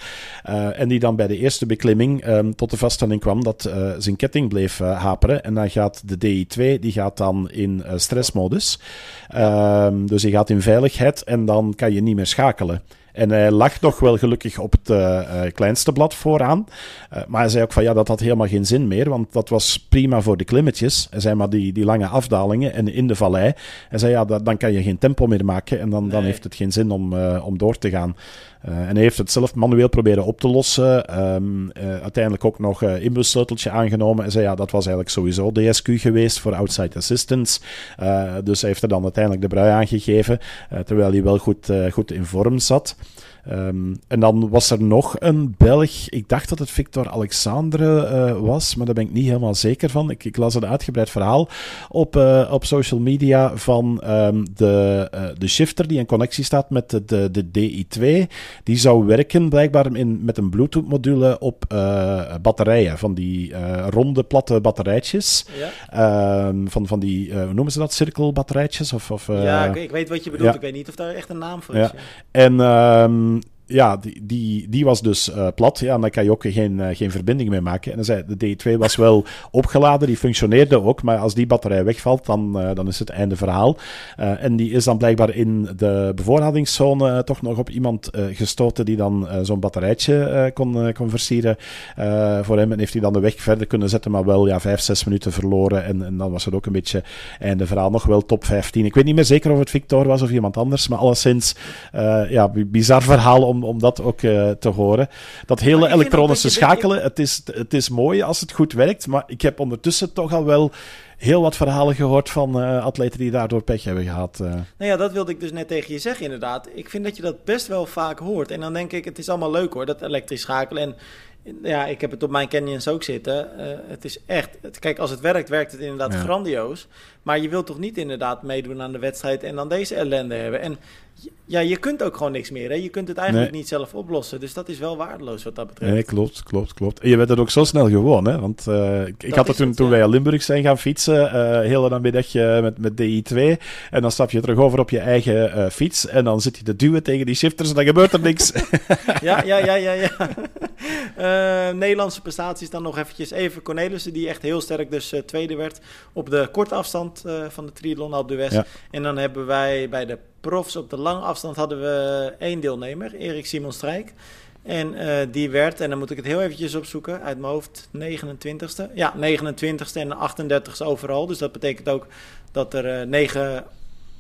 en die dan bij de eerste beklimming ehm, tot de vaststelling kwam dat zijn ketting bleef haperen. En dan gaat de DI2 die gaat dan in stressmodus. Um, dus je gaat in veiligheid en dan kan je niet meer schakelen. En hij lag nog wel gelukkig op het uh, kleinste blad vooraan. Uh, maar hij zei ook van ja, dat had helemaal geen zin meer, want dat was prima voor de klimmetjes. Hij zei maar die, die lange afdalingen en in de vallei. Hij zei ja, dat, dan kan je geen tempo meer maken en dan, nee. dan heeft het geen zin om, om door te gaan. Uh, en hij heeft het zelf manueel proberen op te lossen. Um, uh, uiteindelijk ook nog uh, inbussleuteltje aangenomen. En zei ja, dat was eigenlijk sowieso DSQ geweest voor outside assistance. dus hij heeft er dan uiteindelijk de brui aangegeven. terwijl hij wel goed, goed in vorm zat. Um, en dan was er nog een Belg. Ik dacht dat het Victor Alexandre uh, was, maar daar ben ik niet helemaal zeker van. Ik, ik las een uitgebreid verhaal op, uh, op social media van um, de, uh, de shifter die in connectie staat met de, de, de DI2. Die zou werken blijkbaar in, met een Bluetooth-module op batterijen. Van die ronde, platte batterijtjes. Ja. Um, van, van die, hoe noemen ze dat? Cirkelbatterijtjes? Of, of, ja, ik, ik, weet wat je bedoelt. Ja. Ik weet niet of daar echt een naam voor is. Ja. En um, ja, die, die, die was dus uh, plat. Ja, en daar kan je ook geen, uh, geen verbinding mee maken. En dan zei de D2 was wel opgeladen, die functioneerde ook. Maar als die batterij wegvalt, dan, uh, dan is het einde verhaal. en die is dan blijkbaar in de bevoorradingszone toch nog op iemand gestoten die dan zo'n batterijtje kon, kon versieren voor hem. En heeft hij dan de weg verder kunnen zetten, maar wel ja, vijf, zes minuten verloren. En, en dan was het ook een beetje einde verhaal. Nog wel top 15. Ik weet niet meer zeker of het Victor was of iemand anders, maar alleszins ja, bizar verhaal om om, dat ook uh, te horen. Dat hele elektronische schakelen, het is, het is mooi als het goed werkt, maar ik heb ondertussen toch al wel heel wat verhalen gehoord van uh, atleten die daardoor pech hebben gehad. Uh. Nou ja, dat wilde ik dus net tegen je zeggen, inderdaad. Ik vind dat je dat best wel vaak hoort. En dan denk ik, het is allemaal leuk hoor, dat elektrisch schakelen. En ja, ik heb het op mijn canyons ook zitten. Uh, het is echt, het, kijk, als het werkt, werkt het inderdaad ja. grandioos. Maar je wilt toch niet inderdaad meedoen aan de wedstrijd en dan deze ellende hebben. En ja, je kunt ook gewoon niks meer. Hè? Je kunt het eigenlijk nee. niet zelf oplossen. Dus dat is wel waardeloos wat dat betreft. Nee, klopt, klopt, klopt. En je werd het ook zo snel gewoon, hè? Want uh, ik, had het toen, het, toen wij aan Limburg zijn gaan fietsen, uh, heel een middag met, met DI2. En dan stap je terug over op je eigen uh, fiets. En dan zit je te duwen tegen die shifters en dan gebeurt er niks. ja, ja, ja, ja, ja. Nederlandse prestaties dan nog eventjes. Even Cornelissen, die echt heel sterk dus tweede werd op de korte afstand uh, van de triathlon op de West. Ja. En dan hebben wij bij de profs op de lange afstand hadden we één deelnemer, Erik Simon Strijk. En die werd, en dan moet ik het heel eventjes opzoeken, uit mijn hoofd 29ste. Ja, 29ste en 38ste overal. Dus dat betekent ook dat er negen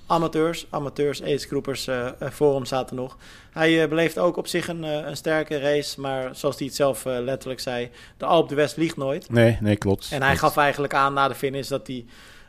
amateurs, amateurs, agegroepers uh, voor hem zaten nog. Hij uh, beleeft ook op zich een, uh, een sterke race, maar zoals hij het zelf letterlijk zei, de Alp de West liegt nooit. Nee, nee, klopt. En hij gaf eigenlijk aan na de finish dat hij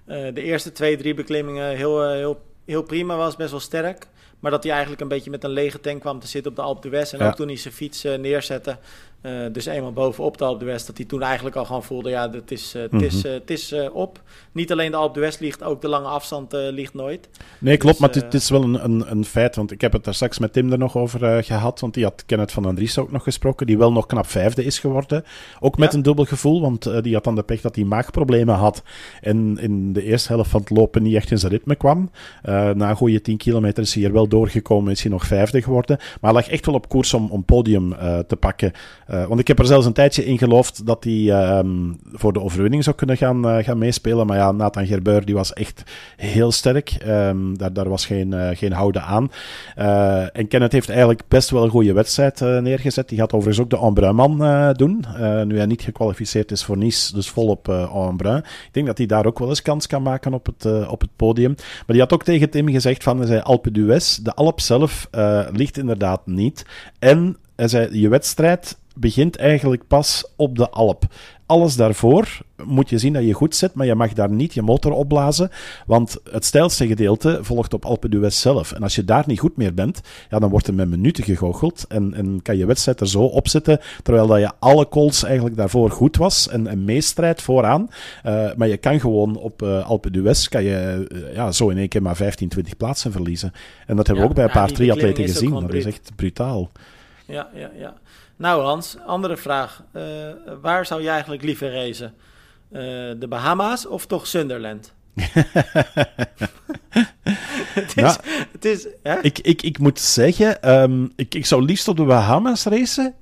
de eerste twee, drie beklimmingen heel, heel, heel prima was, best wel sterk. Maar dat hij eigenlijk een beetje met een lege tank kwam te zitten op de Alp de West. En ja. ook toen hij zijn fiets neerzette, Uh, dus eenmaal bovenop de Alpe West, dat hij toen eigenlijk al gewoon voelde, ja, het is, uh, is, uh, is op. Niet alleen de Alpe West ligt, ook de lange afstand ligt nooit. Nee, klopt, dus, maar het, het, is wel een, een, een, feit, want ik heb het daar straks met Tim er nog over gehad, want die had Kenneth van Andries ook nog gesproken, die wel nog knap vijfde is geworden. Ook met ja. een dubbel gevoel, want die had dan de pech dat hij maagproblemen had en in de eerste helft van het lopen niet echt in zijn ritme kwam. na een goede 10 kilometer is hij er wel doorgekomen, is hij nog vijfde geworden, maar hij lag echt wel op koers om, om podium te pakken. Uh, want ik heb er zelfs een tijdje in geloofd dat hij uh, voor de overwinning zou kunnen gaan, gaan meespelen. Maar ja, Nathan Gerbeur die was echt heel sterk. Um, daar, daar was geen, uh, geen houden aan. en Kenneth heeft eigenlijk best wel een goede wedstrijd neergezet. Die gaat overigens ook de Embrun-man doen. nu hij niet gekwalificeerd is voor Nice, dus volop uh, Embrun. Ik denk dat hij daar ook wel eens kans kan maken op het, op het podium. Maar die had ook tegen Tim gezegd van, zei Alpe d'Huez, de Alp zelf ligt inderdaad niet. En hij zei, je wedstrijd begint eigenlijk pas op de Alp. Alles daarvoor moet je zien dat je goed zit, maar je mag daar niet je motor opblazen, want het stijlste gedeelte volgt op Alpe d'Huez zelf. En als je daar niet goed meer bent, ja, dan wordt er met minuten gegoocheld en, en kan je wedstrijd er zo opzetten, terwijl dat je alle calls eigenlijk daarvoor goed was en, en meestrijd vooraan. Uh, maar je kan gewoon op uh, Alpe d'Huez kan je, uh, ja, zo in één keer maar 15, 20 plaatsen verliezen. En dat hebben ja, we ook bij een paar triatleten gezien. Dat is echt brutaal. Ja, ja, ja. Nou Hans, andere vraag. Uh, waar zou je eigenlijk liever racen? Uh, de Bahama's of toch Sunderland? het is, het is, hè? Ik, ik, ik moet zeggen, um, ik, ik zou liefst op de Bahamas racen,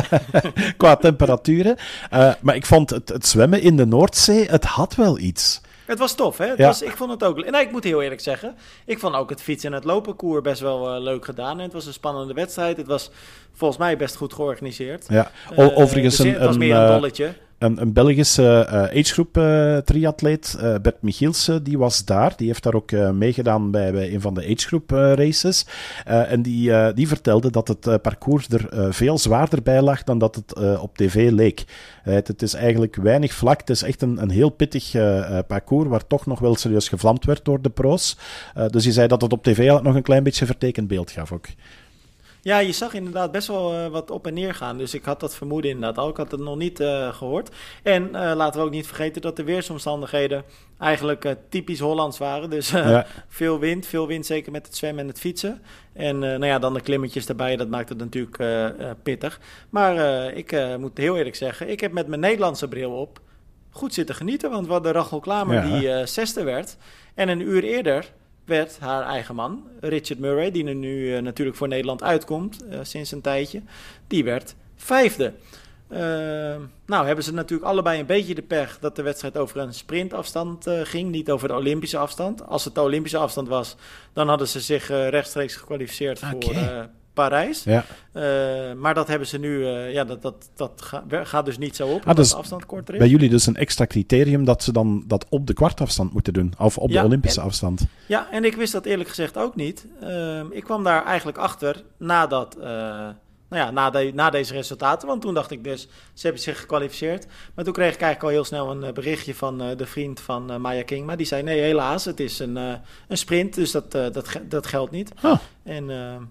qua temperaturen. Uh, maar ik vond het, het zwemmen in de Noordzee, het had wel iets. Het was tof, hè? Het ja. was, ik vond het ook... En ik moet heel eerlijk zeggen, ik vond ook het fietsen en het lopenkoer best wel uh, leuk gedaan. En het was een spannende wedstrijd. Het was volgens mij best goed georganiseerd. Ja, o overigens uh, een... Het was meer een dolletje. Een, Belgische uh, agegroep uh, triatleet, uh, Bert Michielsen, die was daar. Die heeft daar ook meegedaan bij, een van de agegroep races. en die, die vertelde dat het parcours er veel zwaarder bij lag dan dat het op tv leek. Het, het, is eigenlijk weinig vlak. Het is echt een, een heel pittig parcours waar toch nog wel serieus gevlamd werd door de pro's. dus hij zei dat het op tv nog een klein beetje vertekend beeld gaf ook. Ja, je zag inderdaad best wel uh, wat op en neer gaan. Dus ik had dat vermoeden inderdaad al. Ik had het nog niet uh, gehoord. En uh, laten we ook niet vergeten dat de weersomstandigheden eigenlijk typisch Hollands waren. Dus ja. veel wind, veel wind zeker met het zwemmen en het fietsen. En nou ja, dan de klimmetjes erbij, dat maakt het natuurlijk pittig. Maar ik moet heel eerlijk zeggen, ik heb met mijn Nederlandse bril op goed zitten genieten. Want we hadden Rachel Klamer ja. die zesde werd. En een uur eerder werd haar eigen man, Richard Murray, die er nu uh, natuurlijk voor Nederland uitkomt uh, sinds een tijdje, die werd vijfde. Uh, nou hebben ze natuurlijk allebei een beetje de pech dat de wedstrijd over een sprintafstand ging, niet over de Olympische afstand. Als het de Olympische afstand was, dan hadden ze zich rechtstreeks gekwalificeerd okay. voor Parijs. Ja. Uh, maar dat hebben ze nu, uh, ja, dat, dat, dat ga, gaat dus niet zo op. Ah, dus de afstand korter is. Bij jullie dus een extra criterium dat ze dan dat op de kwartafstand moeten doen, of op ja, de Olympische en, afstand. Ja, en ik wist dat eerlijk gezegd ook niet. Uh, ik kwam daar eigenlijk achter nadat. Nou ja, na, de, na, deze resultaten. Want toen dacht ik dus, ze hebben zich gekwalificeerd. Maar toen kreeg ik eigenlijk al heel snel een berichtje van de vriend van Maya King. Maar die zei, nee, helaas, het is een, een sprint. Dus dat, dat, dat geldt niet. Oh. En,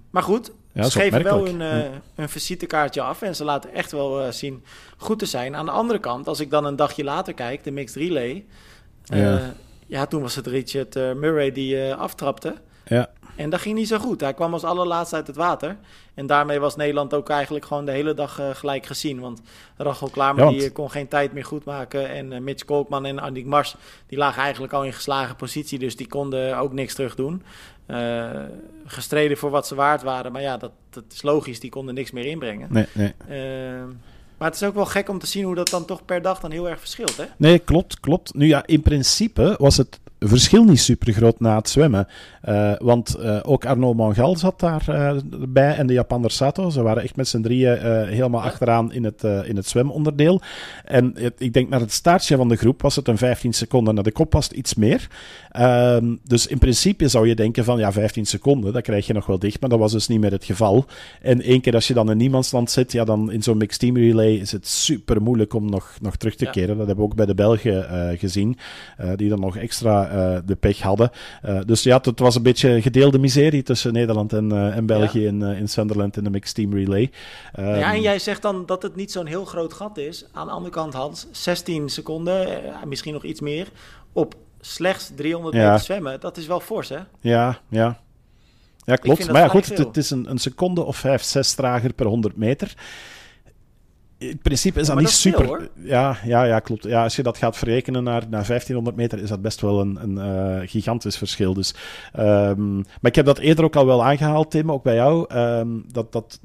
maar goed, ja, ze geven wel hun, uh, hun visitekaartje af en ze laten echt wel uh, zien goed te zijn. Aan de andere kant, als ik dan een dagje later kijk, de mixed relay. Uh, ja. ja. toen was het Richard Murray die aftrapte. Ja. En dat ging niet zo goed. Hij kwam als allerlaatste uit het water. En daarmee was Nederland ook eigenlijk gewoon de hele dag uh, gelijk gezien. Want Rachel Klamer ja, want... die kon geen tijd meer goed maken. En uh, Mitch Koopman en Annick Mars die lagen eigenlijk al in geslagen positie. Dus die konden ook niks terug doen. Uh, gestreden voor wat ze waard waren. Maar ja, dat, dat is logisch. Die konden niks meer inbrengen. Nee, nee. maar het is ook wel gek om te zien hoe dat dan toch per dag dan heel erg verschilt, hè? Nee, klopt, klopt. Nu ja, in principe was het verschil niet super groot na het zwemmen. Uh, want uh, ook Arno Mongal zat daarbij uh, bij en de Japaner Sato. Ze waren echt met z'n drieën helemaal achteraan in het, in het zwemonderdeel. En het, ik denk naar het staartje van de groep was het een 15 seconden. Naar de kop was het iets meer. Ehm, dus in principe zou je denken van ja, 15 seconden, dat krijg je nog wel dicht. Maar dat was dus niet meer het geval. En één keer als je dan in niemandsland zit, ja, dan in zo'n mixed team relay is het super moeilijk om nog, nog terug te ja. keren. Dat hebben we ook bij de Belgen gezien. die dan nog extra de pech hadden. dus ja, het was een beetje gedeelde miserie tussen Nederland en, en België in, in Sunderland in de mixed team relay. ja, en jij zegt dan dat het niet zo'n heel groot gat is. Aan de andere kant, Hans, 16 seconden, misschien nog iets meer, op slechts 300 meter zwemmen. Dat is wel fors, hè? Ja, ja. Ja, klopt. Maar ja, goed, het, is een, een, seconde of vijf, zes trager per 100 meter. In principe is dat niet super. ja, ja, ja, klopt. Ja, als je dat gaat verrekenen naar, naar 1500 meter, is dat best wel een, een uh, gigantisch verschil. Dus, um, maar ik heb dat eerder ook al wel aangehaald, Tim, ook bij jou. Um, dat, dat,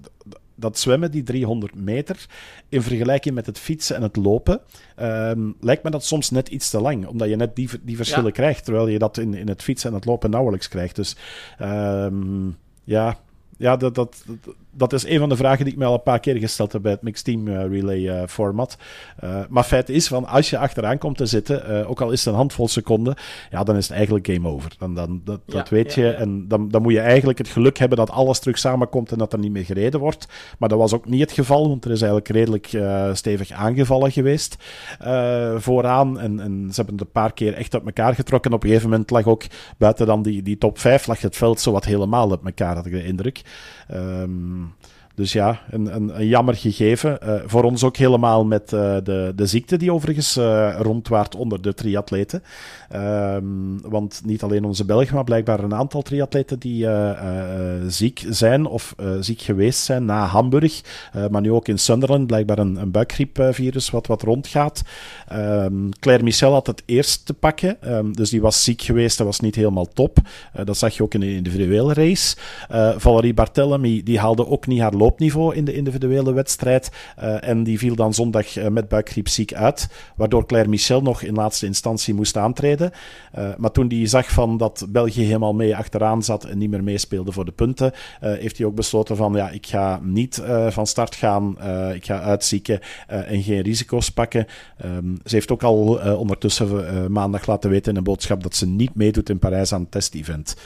dat zwemmen, die 300 meter, in vergelijking met het fietsen en het lopen, um, lijkt me dat soms net iets te lang. Omdat je net die, die verschillen krijgt, terwijl je dat in, in het fietsen en het lopen nauwelijks krijgt. Dus ja, ja dat, dat, dat is een van de vragen die ik mij al een paar keer gesteld heb bij het Mixed Team uh, Relay uh, format. Uh, maar feit is, van als je achteraan komt te zitten, ook al is het een handvol seconden, ja, dan is het eigenlijk game over. Dan, dan, dat, dat weet je. En dan, dan moet je eigenlijk het geluk hebben dat alles terug samenkomt en dat er niet meer gereden wordt. Maar dat was ook niet het geval, want er is eigenlijk redelijk stevig aangevallen geweest vooraan. En, en ze hebben het een paar keer echt op elkaar getrokken. Op een gegeven moment lag ook buiten dan die, die top 5 lag het veld zo wat helemaal op elkaar, had ik de indruk. Um, dus ja, een, een, een jammer gegeven. Uh, voor ons ook helemaal met uh, de, de ziekte die overigens uh, rondwaart onder de triatleten. Um, want niet alleen onze Belgen, maar blijkbaar een aantal triatleten die ziek zijn of ziek geweest zijn na Hamburg. maar nu ook in Sunderland, blijkbaar een, een buikgriepvirus wat, wat rondgaat. Um, Claire Michel had het eerst te pakken. Um, dus die was ziek geweest, dat was niet helemaal top. dat zag je ook in de individuele race. Valerie Barthelemy die haalde ook niet haar loopniveau in de individuele wedstrijd. Uh, en die viel dan zondag uh, met buikgriep ziek uit, waardoor Claire Michel nog in laatste instantie moest aantreden. Uh, maar toen hij zag van dat België helemaal mee achteraan zat en niet meer meespeelde voor de punten, heeft hij ook besloten van ja, ik ga niet van start gaan, ik ga uitzieken en geen risico's pakken. Um, ze heeft ook al ondertussen maandag laten weten in een boodschap dat ze niet meedoet in Parijs aan het test-event.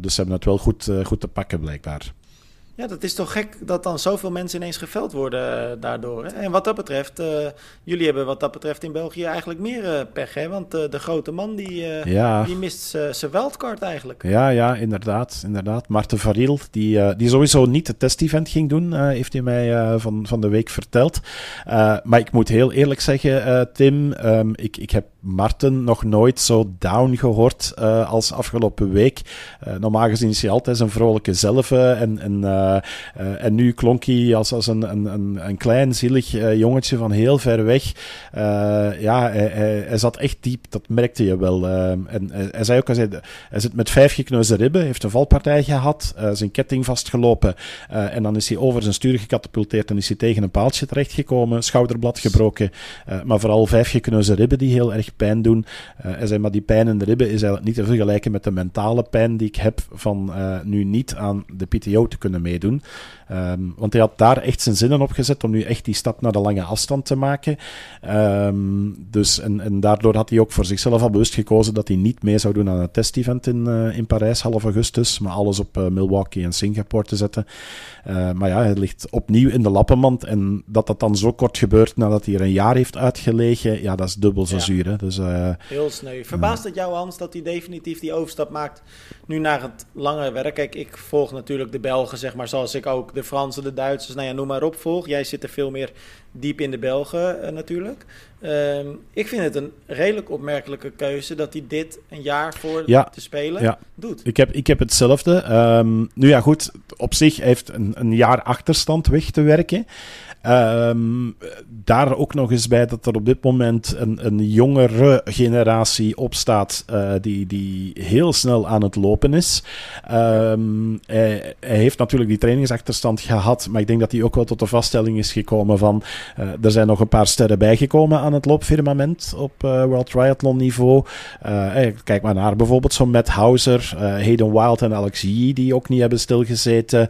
dus ze hebben het wel goed, goed te pakken blijkbaar. Ja, dat is toch gek dat dan zoveel mensen ineens geveld worden eh, daardoor. Hè? En wat dat betreft, uh, jullie hebben wat dat betreft in België eigenlijk meer uh, pech. Hè? Want de grote man die, die mist zijn wildcard eigenlijk. Ja, ja, inderdaad. inderdaad. Maarten Variel, die, die sowieso niet het test-event ging doen, heeft hij mij van, van de week verteld. maar ik moet heel eerlijk zeggen, Tim, um, ik, ik heb Marten nog nooit zo down gehoord als afgelopen week. normaal gezien is hij altijd een vrolijke zelf en... en uh, en nu klonk hij als, als een, een, een klein, zielig jongetje van heel ver weg. ja, hij, hij, zat echt diep, dat merkte je wel. en hij zei ook, hij, hij zit met vijf gekneusde ribben, heeft een valpartij gehad, zijn ketting vastgelopen. en dan is hij over zijn stuur gecatapulteerd en is hij tegen een paaltje terechtgekomen, schouderblad gebroken. maar vooral vijf gekneusde ribben die heel erg pijn doen. hij zei, maar die pijn in de ribben is eigenlijk niet te vergelijken met de mentale pijn die ik heb van nu niet aan de PTO te kunnen meedoen doen. Um, want hij had daar echt zijn zinnen op gezet om nu echt die stap naar de lange afstand te maken. Um, dus, en, en daardoor had hij ook voor zichzelf al bewust gekozen dat hij niet mee zou doen aan het test-event in, uh, in Parijs half augustus, maar alles op uh, Milwaukee en Singapore te zetten. Uh, maar ja, hij ligt opnieuw in de lappenmand en dat dat dan zo kort gebeurt nadat hij er een jaar heeft uitgelegen, ja, dat is dubbel zo ja. zuur. Hè? Dus, Heel sneu. Verbaast het jou, Hans, dat hij definitief die overstap maakt nu naar het langere werk? Kijk, ik volg natuurlijk de Belgen, zeg maar, zoals ik ook de Fransen, de Duitsers, nou ja, noem maar op, volg. Jij zit er veel meer diep in de Belgen uh, natuurlijk. Uh, ik vind het een redelijk opmerkelijke keuze dat hij dit een jaar voor ja, te spelen ja. doet. Ik heb, ik heb hetzelfde. Um, nu ja, goed, op zich heeft een, een jaar achterstand weg te werken. Um, daar ook nog eens bij dat er op dit moment een, een jongere generatie opstaat uh, die, die heel snel aan het lopen is. Um, hij, hij, heeft natuurlijk die trainingsachterstand gehad, maar ik denk dat hij ook wel tot de vaststelling is gekomen van uh, er zijn nog een paar sterren bijgekomen aan het loopfirmament op uh, World Triathlon niveau. Kijk maar naar bijvoorbeeld zo'n Matt Hauser, Hayden Wild en Alex Yee die ook niet hebben stilgezeten.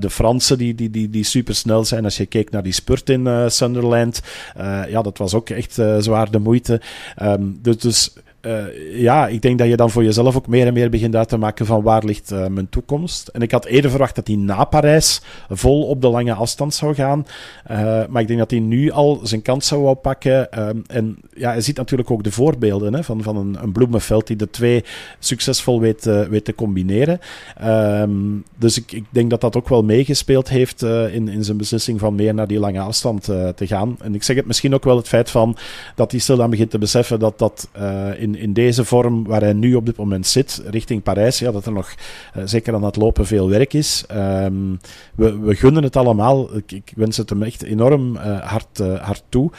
de Fransen die, die, die, die super snel zijn als je kijkt naar die spurt in uh, Sunderland. Uh, ja, dat was ook echt uh, zwaar de moeite. Um, dus, dus uh, ja, ik denk dat je dan voor jezelf ook meer en meer begint uit te maken van waar ligt uh, mijn toekomst. En ik had eerder verwacht dat hij na Parijs vol op de lange afstand zou gaan. Uh, maar ik denk dat hij nu al zijn kans zou oppakken. Um, en ja, hij ziet natuurlijk ook de voorbeelden hè, van, van een, een Bloemenveld die de twee succesvol weet, weet te combineren. Um, dus ik, ik denk dat dat ook wel meegespeeld heeft in, in zijn beslissing van meer naar die lange afstand te gaan. En ik zeg het misschien ook wel het feit van dat hij stil dan begint te beseffen dat dat in in, deze vorm waar hij nu op dit moment zit, richting Parijs, ja, dat er nog uh, zeker aan het lopen veel werk is. Um, we, we, gunnen het allemaal. Ik, ik, wens het hem echt enorm uh, hard, uh, hard toe.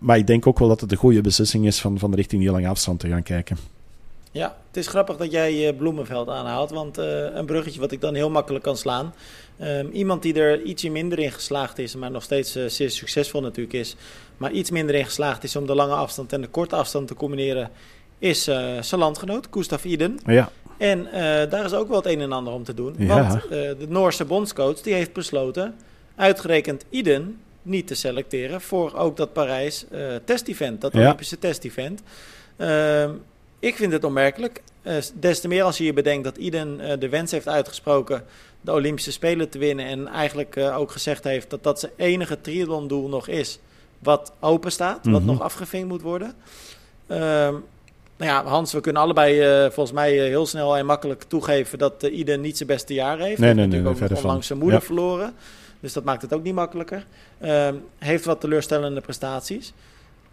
maar ik denk ook wel dat het een goede beslissing is van, van richting die lange afstand te gaan kijken. Ja, het is grappig dat jij Bloemenveld aanhaalt, want een bruggetje wat ik dan heel makkelijk kan slaan. Um, iemand die er ietsje minder in geslaagd is, maar nog steeds zeer succesvol natuurlijk is, maar iets minder in geslaagd is om de lange afstand en de korte afstand te combineren, is uh, zijn landgenoot, Gustav Iden. Ja. En uh, daar is ook wel het een en ander om te doen. Ja. Want uh, de Noorse bondscoach die heeft besloten, uitgerekend Iden niet te selecteren voor ook dat Parijs test-event, dat Olympische ja. test-event. Ehm, ik vind het onmerkelijk. des te meer als je je bedenkt dat Iden de wens heeft uitgesproken de Olympische Spelen te winnen. En eigenlijk ook gezegd heeft dat dat zijn enige triathlon-doel nog is. Wat open staat, wat mhm. nog afgevinkt moet worden. Nou ja, Hans, we kunnen allebei uh, volgens mij uh, heel snel en makkelijk toegeven dat uh, Iden niet zijn beste jaar heeft. Nee, nee, nee, natuurlijk ook onlangs zijn moeder ja. verloren. Dus dat maakt het ook niet makkelijker. Ehm, heeft wat teleurstellende prestaties.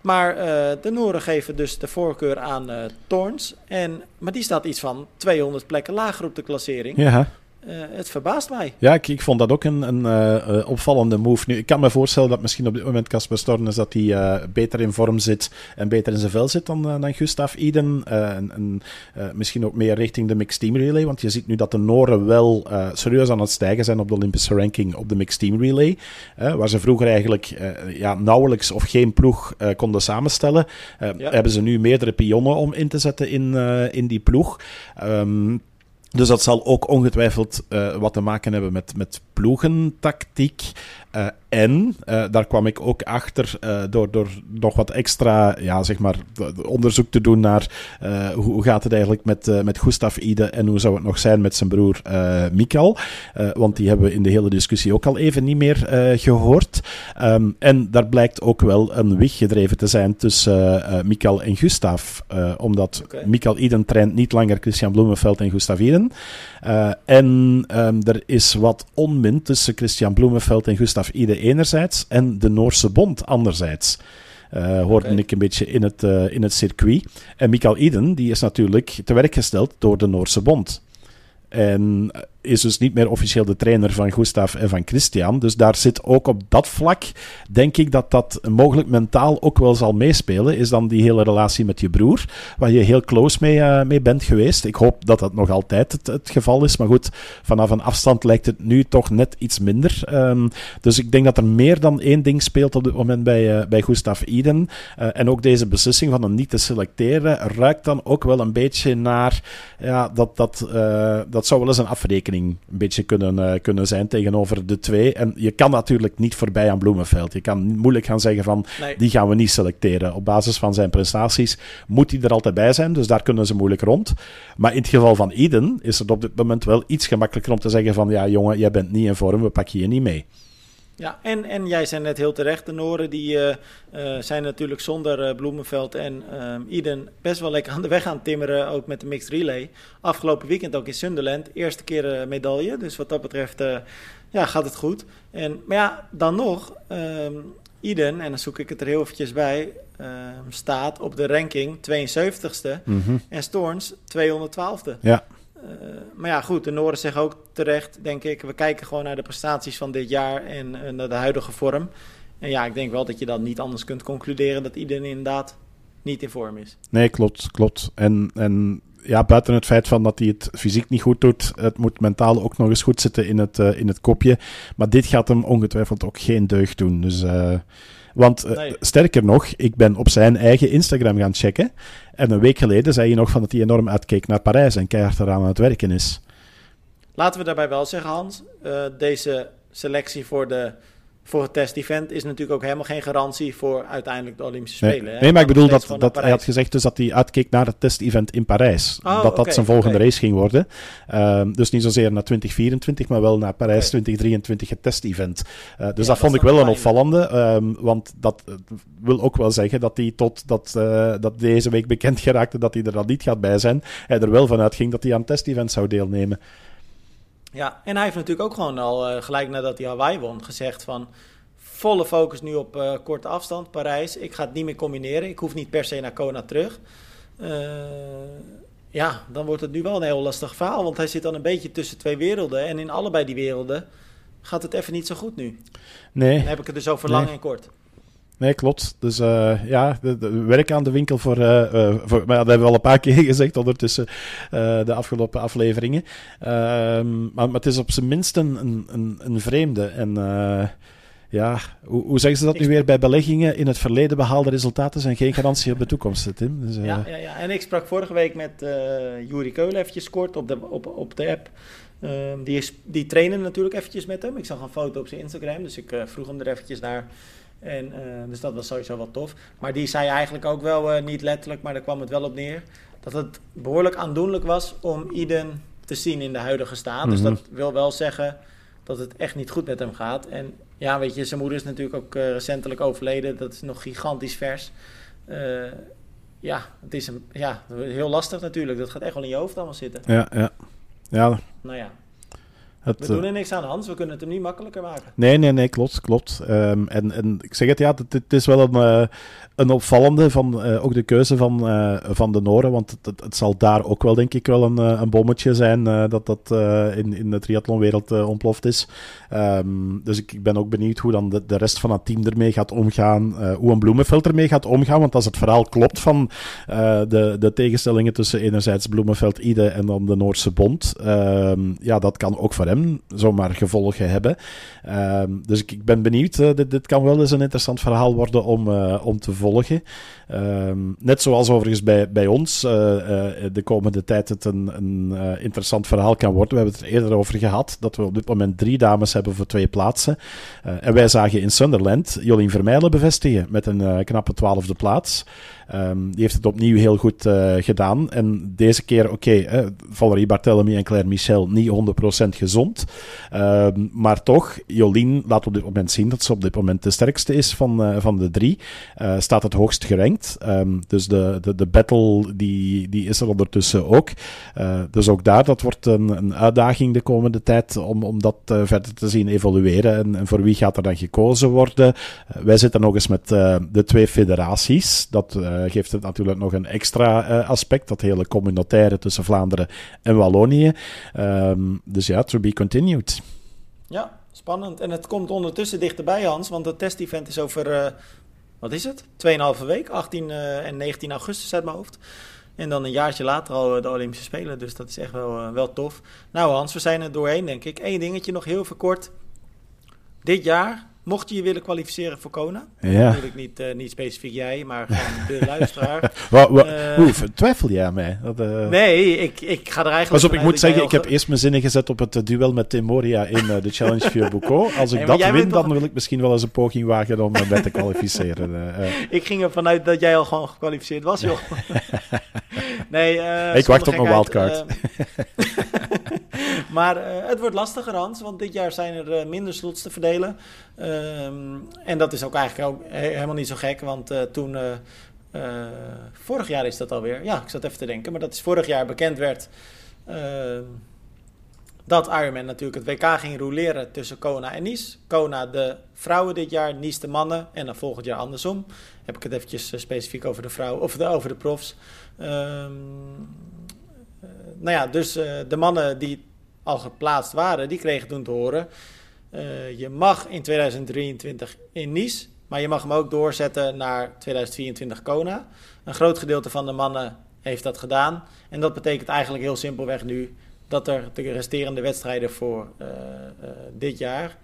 Maar de Noren geven dus de voorkeur aan Torns. En, maar die staat iets van 200 plekken lager op de klassering. Ja. Uh, het verbaast mij. Ja, ik, ik vond dat ook een, een uh, opvallende move. Nu, ik kan me voorstellen dat misschien op dit moment Casper Stornes dat hij uh, beter in vorm zit en beter in zijn vel zit dan, dan Gustav Iden. en, en misschien ook meer richting de mixed team relay. Want je ziet nu dat de Noren wel serieus aan het stijgen zijn op de Olympische ranking op de mixed team relay. waar ze vroeger eigenlijk ja, nauwelijks of geen ploeg konden samenstellen. Ja. Hebben ze nu meerdere pionnen om in te zetten in, in die ploeg. Um, dus dat zal ook ongetwijfeld uh, wat te maken hebben met, met ploegentactiek. Uh, en uh, daar kwam ik ook achter uh, door, door nog wat extra ja, zeg maar, onderzoek te doen naar hoe gaat het eigenlijk met, met Gustav Ide en hoe zou het nog zijn met zijn broer Mikael. want die hebben we in de hele discussie ook al even niet meer gehoord. Um, en daar blijkt ook wel een weg gedreven te zijn tussen Mikael en Gustav. omdat okay. Mikael Iden traint niet langer Christian Bloemenveld en Gustav Iden. en um, er is wat onmin tussen Christian Bloemenveld en Gustav Ide enerzijds en de Noorse Bond anderzijds. Uh, hoorde okay. ik een beetje in het, uh, in het circuit. En Mikael Iden die is natuurlijk te werk gesteld door de Noorse Bond. En is dus niet meer officieel de trainer van Gustav en van Christian. Dus daar zit ook op dat vlak, denk ik dat dat mogelijk mentaal ook wel zal meespelen. Is dan die hele relatie met je broer, waar je heel close mee, uh, mee bent geweest. Ik hoop dat dat nog altijd het, geval is. Maar goed, vanaf een afstand lijkt het nu toch net iets minder. Um, dus ik denk dat er meer dan één ding speelt op dit moment bij, uh, bij Gustav Iden. Uh, en ook deze beslissing van hem niet te selecteren ruikt dan ook wel een beetje naar. Ja, dat, dat, dat zou wel eens een afrekening een beetje kunnen, uh, kunnen zijn tegenover de twee. En je kan natuurlijk niet voorbij aan Bloemenveld. Je kan moeilijk gaan zeggen van, nee. die gaan we niet selecteren. Op basis van zijn prestaties moet hij er altijd bij zijn, dus daar kunnen ze moeilijk rond. Maar in het geval van Eden is het op dit moment wel iets gemakkelijker om te zeggen van, ja jongen, jij bent niet in vorm, we pakken je niet mee. Ja, en, en jij zei net heel terecht, de Noren die uh, uh, zijn natuurlijk zonder uh, Bloemenveld en Iden best wel lekker aan de weg aan timmeren, ook met de mixed relay. Afgelopen weekend ook in Sunderland, eerste keer medaille, dus wat dat betreft ja, gaat het goed. En, maar ja, dan nog, Iden, en dan zoek ik het er heel eventjes bij, staat op de ranking 72ste mm -hmm. en Storns 212ste. Ja. Uh, maar ja, goed, de Noorden zeggen ook terecht, denk ik. We kijken gewoon naar de prestaties van dit jaar en uh, naar de huidige vorm. En ja, ik denk wel dat je dan niet anders kunt concluderen dat iedereen inderdaad niet in vorm is. Nee, klopt, klopt. En, en ja, buiten het feit van dat hij het fysiek niet goed doet, het moet mentaal ook nog eens goed zitten in het, uh, in het kopje. Maar dit gaat hem ongetwijfeld ook geen deugd doen. Dus want uh, nee. sterker nog, ik ben op zijn eigen Instagram gaan checken. En een week geleden zei je nog van dat hij enorm uitkeek naar Parijs en keihard eraan aan het werken is. Laten we daarbij wel zeggen, Hans, uh, deze selectie voor de voor het test-event is natuurlijk ook helemaal geen garantie voor uiteindelijk de Olympische Spelen. Nee, hè. nee maar ik bedoel dat, dat hij had gezegd dus dat hij uitkeek naar het test-event in Parijs. Oh, dat dat zijn volgende race ging worden. Ehm, dus niet zozeer naar 2024, maar wel naar Parijs Oké. 2023, het test-event. Eh, dus dat dat vond ik wel een opvallende. ehm, want dat eh, wil ook wel zeggen dat hij tot dat, eh, dat deze week bekend geraakte dat hij er dan niet gaat bij zijn. Hij er wel vanuit ging dat hij aan het test-event zou deelnemen. Ja, en hij heeft natuurlijk ook gewoon al eh, gelijk nadat hij Hawaii won gezegd van volle focus nu op eh, korte afstand, Parijs. Ik ga het niet meer combineren. Ik hoef niet per se naar Kona terug. Eh, ja, dan wordt het nu wel een heel lastig verhaal, want hij zit dan een beetje tussen twee werelden. En in allebei die werelden gaat het even niet zo goed nu. Nee, Dan heb ik het dus over Nee. lang en kort. Nee, klopt. Dus eh, ja, de, werk aan de winkel voor, eh, eh, voor... Maar dat hebben we al een paar keer gezegd ondertussen eh, de afgelopen afleveringen. Ehm, maar, maar het is op zijn minst een, een, een, vreemde. En ja, hoe, hoe zeggen ze dat nu weer bij beleggingen? In het verleden behaalde resultaten zijn geen garantie op de toekomst, Tim. Dus, Ja, ja, ja, en ik sprak vorige week met Juri Keulen eventjes kort op de, op, op de app. Ehm, die, is, die trainen natuurlijk eventjes met hem. Ik zag een foto op zijn Instagram, dus ik vroeg hem er eventjes naar. En, eh, dus dat was sowieso wel tof. Maar die zei eigenlijk ook wel, eh, niet letterlijk, maar daar kwam het wel op neer... dat het behoorlijk aandoenlijk was om Iden te zien in de huidige staat. Dus Mhm. dat wil wel zeggen dat het echt niet goed met hem gaat. En ja, weet je, zijn moeder is natuurlijk ook eh, recentelijk overleden. Dat is nog gigantisch vers. Ja, het is een, ja, heel lastig natuurlijk. Dat gaat echt wel in je hoofd allemaal zitten. ja, ja. ja Nou ja, het, we eh, doen er niks aan, Hans. We kunnen het hem niet makkelijker maken. Nee, nee, nee, klopt, klopt. Ehm, en, en ik zeg het, ja, het, het is wel een, eh, een opvallende van eh, ook de keuze van, eh, van de Noren, want het, het, zal daar ook wel, denk ik, wel een, eh, een bommetje zijn dat dat in, in de triathlonwereld ontploft is. Ehm, dus ik, ik ben ook benieuwd hoe dan de, de rest van het team ermee gaat omgaan, hoe een Bloemenveld ermee gaat omgaan, want als het verhaal klopt van de, de tegenstellingen tussen enerzijds Bloemenveld, Ide en dan de Noorse Bond, ehm, ja, dat kan ook voor hem zomaar gevolgen hebben. Ehm, dus ik, ik ben benieuwd. dit, dit kan wel eens een interessant verhaal worden om, om te volgen volgen. Ehm, net zoals overigens bij, bij ons eh, eh, de komende tijd het een, een eh, interessant verhaal kan worden. We hebben het er eerder over gehad dat we op dit moment drie dames hebben voor twee plaatsen. En wij zagen in Sunderland Jolien Vermeijlen bevestigen met een knappe twaalfde plaats. Ehm, die heeft het opnieuw heel goed gedaan. En deze keer, oké, eh, Valerie Barthélemy en Claire Michel niet 100% gezond. Ehm, maar toch, Jolien laat op dit moment zien dat ze op dit moment de sterkste is van, van de drie. Staat het hoogst gerankt. Ehm, dus de, de, de battle die, die is er ondertussen ook. Eh, dus ook daar, dat wordt een, een uitdaging de komende tijd om, om dat eh, verder te zien evolueren. En, en voor wie gaat er dan gekozen worden? Eh, wij zitten nog eens met de twee federaties. Dat geeft het natuurlijk nog een extra aspect. Dat hele communautaire tussen Vlaanderen en Wallonië. Ehm, dus ja, to be continued. Ja, spannend. En het komt ondertussen dichterbij, Hans. Want het test-event is over, wat is het? 2,5 week, 18 eh, en 19 augustus uit mijn hoofd. En dan een jaartje later al eh, de Olympische Spelen. Dus dat is echt wel, eh, wel tof. Nou Hans, we zijn er doorheen denk ik. Eén dingetje nog heel verkort. Dit jaar, mocht je je willen kwalificeren voor Kona. Ja. Natuurlijk niet, eh, niet specifiek jij, maar gewoon de luisteraar. Eh, hoe, twijfel jij aan mij? Dat, eh, Nee, ik, ik ga er eigenlijk Pas op, ik moet zeggen, ik heb eerst mijn zinnen gezet op het duel met Tim Moria in de Challenge via Boucault. Als ik dat win, toch- dan wil ik misschien wel eens een poging wagen om me bij te kwalificeren. Ik ging ervan uit dat jij al gewoon gekwalificeerd was, joh. nee, Ik wacht op mijn eh, maar eh, het wordt lastiger, Hans, want dit jaar zijn er eh, minder slots te verdelen. Ehm, en dat is ook eigenlijk ook he- helemaal niet zo gek, want eh, toen... vorig jaar is dat alweer. Ja, ik zat even te denken, maar dat is vorig jaar bekend werd... ehm, dat Ironman natuurlijk het WK ging roleren tussen Kona en Nice. Kona de vrouwen dit jaar, Nice de mannen en dan volgend jaar andersom. Heb ik het eventjes specifiek over de vrouwen of de, over de profs. Ehm, eh, nou ja, dus de mannen die al geplaatst waren, die kregen toen te horen... eh, je mag in 2023 in Nice, maar je mag hem ook doorzetten naar 2024 Kona. Een groot gedeelte van de mannen heeft dat gedaan. En dat betekent eigenlijk heel simpelweg nu dat er de resterende wedstrijden voor eh, eh, dit jaar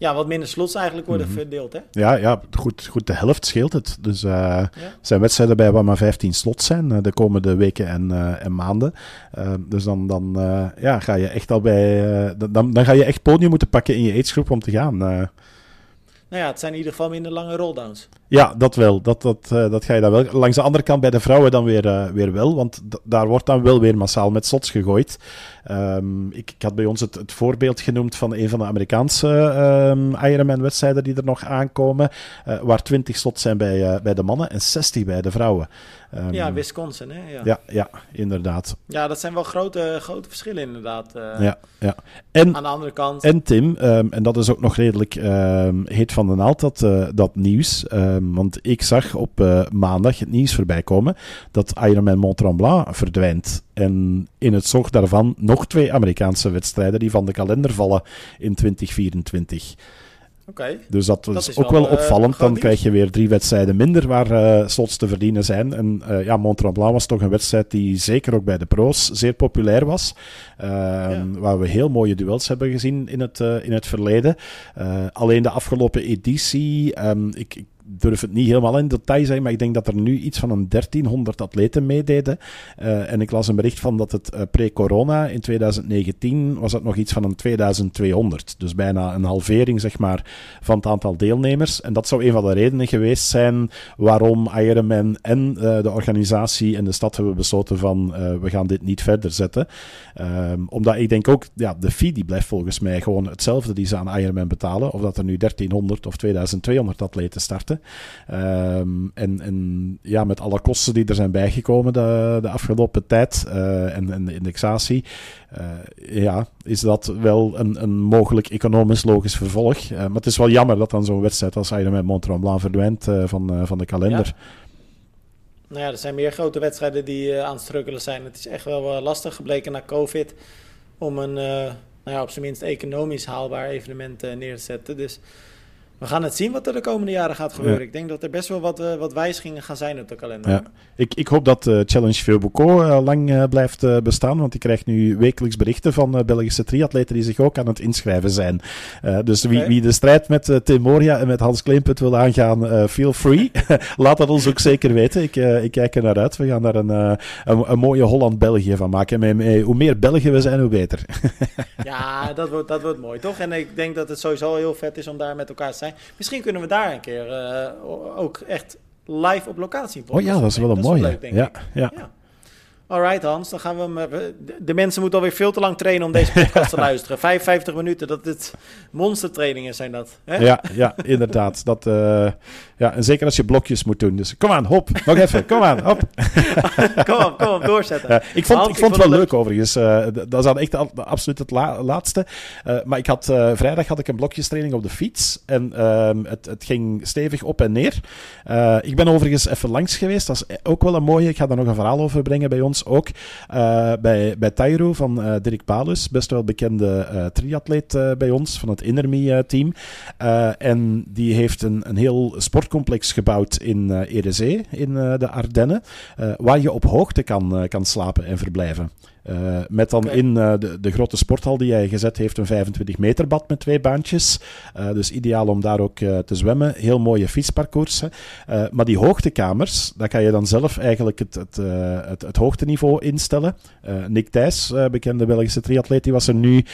ja, wat minder slots eigenlijk worden Mhm. verdeeld. Hè? ja, ja goed, goed, de helft scheelt het. Dus eh, Ja. er zijn wedstrijden bij waar maar 15 slots zijn eh, de komende weken en, eh, en maanden. Dus dan, dan ja, ga je echt al bij. dan, dan ga je echt podium moeten pakken in je aidsgroep om te gaan. nou ja, het zijn in ieder geval minder lange rolldowns. Ja, dat wel. Dat, dat, uh, dat ga je dan wel. Langs de andere kant bij de vrouwen dan weer, uh, weer wel, want daar wordt dan wel weer massaal met slots gegooid. Um, ik, ik, had bij ons het, het, voorbeeld genoemd van een van de Amerikaanse um, Ironman-wedstrijden die er nog aankomen, uh, waar 20 slots zijn bij, bij de mannen en 60 bij de vrouwen. Um, ja, Wisconsin, hè? Ja. ja. Ja, inderdaad. Ja, dat zijn wel grote, grote verschillen inderdaad. ja, ja. En, Aan de andere kant... En Tim, en dat is ook nog redelijk heet van de naald, dat, dat nieuws... Ehm, want ik zag op uh, maandag het nieuws voorbij komen dat Ironman Mont Tremblant verdwijnt. En in het zorg daarvan nog twee Amerikaanse wedstrijden die van de kalender vallen in 2024. Okay. Dus dat, dat is ook wel, wel uh, opvallend. Dan krijg je weer drie wedstrijden minder waar uh, slots te verdienen zijn. En uh, ja, Mont Tremblant was toch een wedstrijd die zeker ook bij de pro's zeer populair was. Ja. Waar we heel mooie duels hebben gezien in het, in het verleden. alleen de afgelopen editie, um, ik, ik durf het niet helemaal in detail zeggen, maar ik denk dat er nu iets van een 1300 atleten meededen. Uh, en ik las een bericht van dat het uh, pre-corona in 2019 was het nog iets van een 2200. Dus bijna een halvering zeg maar, van het aantal deelnemers. En dat zou een van de redenen geweest zijn waarom Ironman en uh, de organisatie en de stad hebben besloten van we gaan dit niet verder zetten. Um, omdat ik denk ook, ja, de fee die blijft volgens mij gewoon hetzelfde die ze aan Ironman betalen. Of dat er nu 1300 of 2200 atleten starten. Um, en, en ja, met alle kosten die er zijn bijgekomen de, de afgelopen tijd uh, en, en, de indexatie, uh, ja, is dat wel een, een mogelijk economisch logisch vervolg. Uh, maar het is wel jammer dat dan zo'n wedstrijd als Ironman Mont Tremblant verdwijnt van, van de kalender. Nou ja, er zijn meer grote wedstrijden die aan het struggelen zijn. Het is echt wel lastig gebleken na COVID om een, nou ja, op zijn minst economisch haalbaar evenement neer te zetten. Dus we gaan het zien wat er de komende jaren gaat gebeuren. Ik denk dat er best wel wat, uh, wat wijzigingen gaan zijn op de kalender. Ja. Ik, ik hoop dat uh, Challenge Veubuco uh, lang blijft bestaan, want ik krijg nu wekelijks berichten van Belgische triatleten die zich ook aan het inschrijven zijn. dus wie, okay. wie, de strijd met Tim Moria en met Hans Kleemput wil aangaan, feel free. Laat dat ons ook zeker weten. Ik, ik kijk er naar uit. We gaan daar een, een, een, mooie Holland-België van maken. En hoe meer Belgen we zijn, hoe beter. ja, dat wordt, dat wordt mooi, toch? En ik denk dat het sowieso heel vet is om daar met elkaar te zijn. Misschien kunnen we daar een keer uh, ook echt live op locatie Oh ja, dat is wel een mooie. Leuk, denk ja, ik. ja. ja. Alright Hans, dan gaan we hem... De mensen moeten alweer veel te lang trainen om deze podcast te luisteren. 55 minuten, dat het monstertrainingen zijn dat. Hè? Ja, ja, inderdaad. Dat, uh, ja, en zeker als je blokjes moet doen. Dus kom aan, hop, nog even, kom aan, hop. kom op, kom op, doorzetten. Ja, ik vond, Hans, ik vond het wel leuk, leuk overigens. Uh, dat is dan echt de, absoluut het la laatste. Uh, maar ik had, vrijdag had ik een blokjestraining op de fiets. En ehm, het, het ging stevig op en neer. ik ben overigens even langs geweest. Dat is ook wel een mooie. Ik ga daar nog een verhaal over brengen bij ons ook. Uh, bij, bij Tairo van uh, Dirk Palus, best wel bekende uh, triatleet bij ons, van het Innermi-team. en die heeft een, een heel sportcomplex gebouwd in Erezee, in de Ardennen, waar je op hoogte kan, kan slapen en verblijven. Uh, met dan in uh, de, de, grote sporthal die hij gezet heeft een 25 meter bad met twee baantjes. Uh, dus ideaal om daar ook te zwemmen. Heel mooie fietsparcoursen. maar die hoogtekamers, daar kan je dan zelf eigenlijk het, het, het, het hoogteniveau instellen. Nick Thijs, bekende Belgische triatleet, die was er nu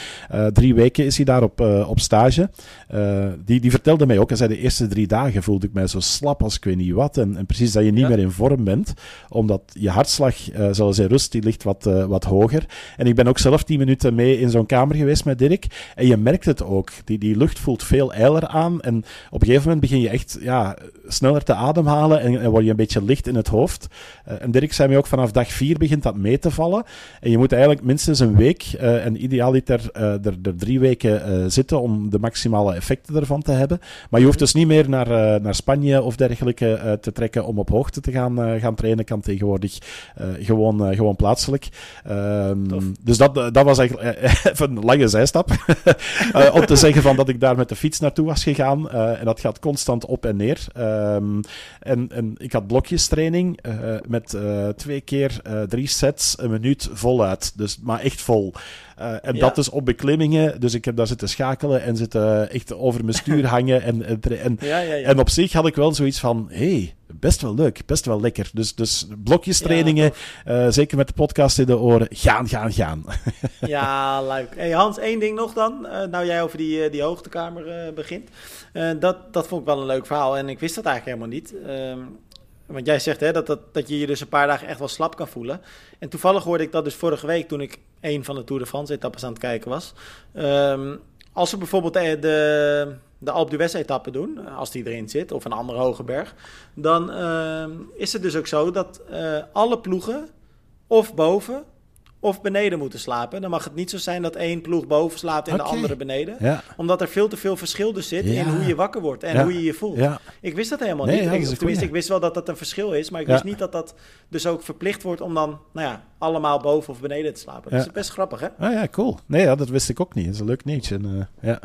drie weken is hij daar op, op stage. die, die vertelde mij ook, hij zei de eerste drie dagen voelde ik mij zo slap als ik weet niet wat. En, en precies dat je niet ja. meer in vorm bent, omdat je hartslag, zoals in rust, die ligt wat, wat hoger En ik ben ook zelf tien minuten mee in zo'n kamer geweest met Dirk. En je merkt het ook. Die, die lucht voelt veel eiler aan. En op een gegeven moment begin je echt ja, sneller te ademhalen en, word je een beetje licht in het hoofd. Uh, en Dirk zei mij ook, vanaf dag vier begint dat mee te vallen. En je moet eigenlijk minstens een week, uh, en idealiter uh, er, er drie weken zitten om de maximale effecten ervan te hebben. Maar je hoeft dus niet meer naar, naar Spanje of dergelijke te trekken om op hoogte te gaan, gaan trainen. Kan tegenwoordig gewoon, gewoon plaatselijk. Um, dus dat, dat was eigenlijk even een lange zijstap. uh, om te zeggen van dat ik daar met de fiets naartoe was gegaan. Uh, en dat gaat constant op en neer. Um, en, en ik had blokjestraining uh, met twee keer drie sets, een minuut voluit. Dus, maar echt vol. Uh, en ja. dat is op beklimmingen. Dus ik heb daar zitten schakelen en zitten echt over mijn stuur hangen. En, en, en, ja, ja, en op zich had ik wel zoiets van: hé, hey, best wel leuk, best wel lekker. Dus, dus blokjestrainingen, uh, zeker met de podcast in de oren, gaan, gaan, gaan. ja, leuk. Hey Hans, één ding nog dan. Uh, nou jij over die, die hoogtekamer begint. dat, dat vond ik wel een leuk verhaal en ik wist dat eigenlijk helemaal niet. Ehm, want jij zegt hè, dat, dat, dat je je dus een paar dagen echt wel slap kan voelen. En toevallig hoorde ik dat dus vorige week toen ik een van de Tour de France etappes aan het kijken was. Um, als we bijvoorbeeld de, de, Alpe d'Huez etappe doen, als die erin zit, of een andere hoge berg, dan uh, is het dus ook zo dat uh, alle ploegen of boven of beneden moeten slapen. Dan mag het niet zo zijn dat één ploeg boven slaapt en de andere beneden. Ja. Omdat er veel te veel verschil dus zit in hoe je wakker wordt en hoe je je voelt. Ik wist dat helemaal niet. Ik, tenminste, ik wist wel dat dat een verschil is, maar ik wist niet dat dat dus ook verplicht wordt om dan, nou ja, allemaal boven of beneden te slapen. Dat is best grappig, hè? Ah ja, cool. Nee, ja, dat wist ik ook niet. Dat is een leuk. En, uh, ja.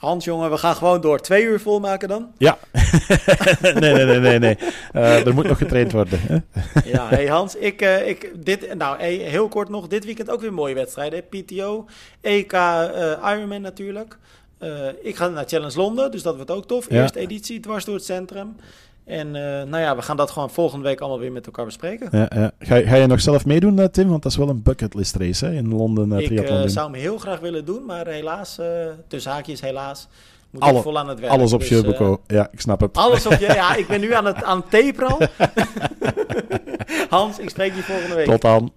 Hans, jongen, we gaan gewoon door. Twee uur volmaken dan? Ja. nee, nee, nee, nee. nee. Uh, er moet nog getraind worden. Hè? ja, hey Hans, ik, uh, ik, dit, nou, hey, heel kort nog. Dit weekend ook weer mooie wedstrijden. PTO, EK uh, Ironman natuurlijk. ik ga naar Challenge Londen, dus dat wordt ook tof. Eerste editie, dwars door het centrum. En uh, nou ja, we gaan dat gewoon volgende week allemaal weer met elkaar bespreken. Ja, ja. Ga, ga, je nog zelf meedoen, uh, Tim? Want dat is wel een bucketlist race hè? in Londen. Uh, ik uh, zou hem heel graag willen doen, maar helaas, tussen haakjes helaas, moet Alle, ik vol aan het werk. Alles op dus, ja, ik snap het. Alles op je, ja, ik ben nu aan het, aan taperen Hans, ik spreek je volgende week. Tot dan.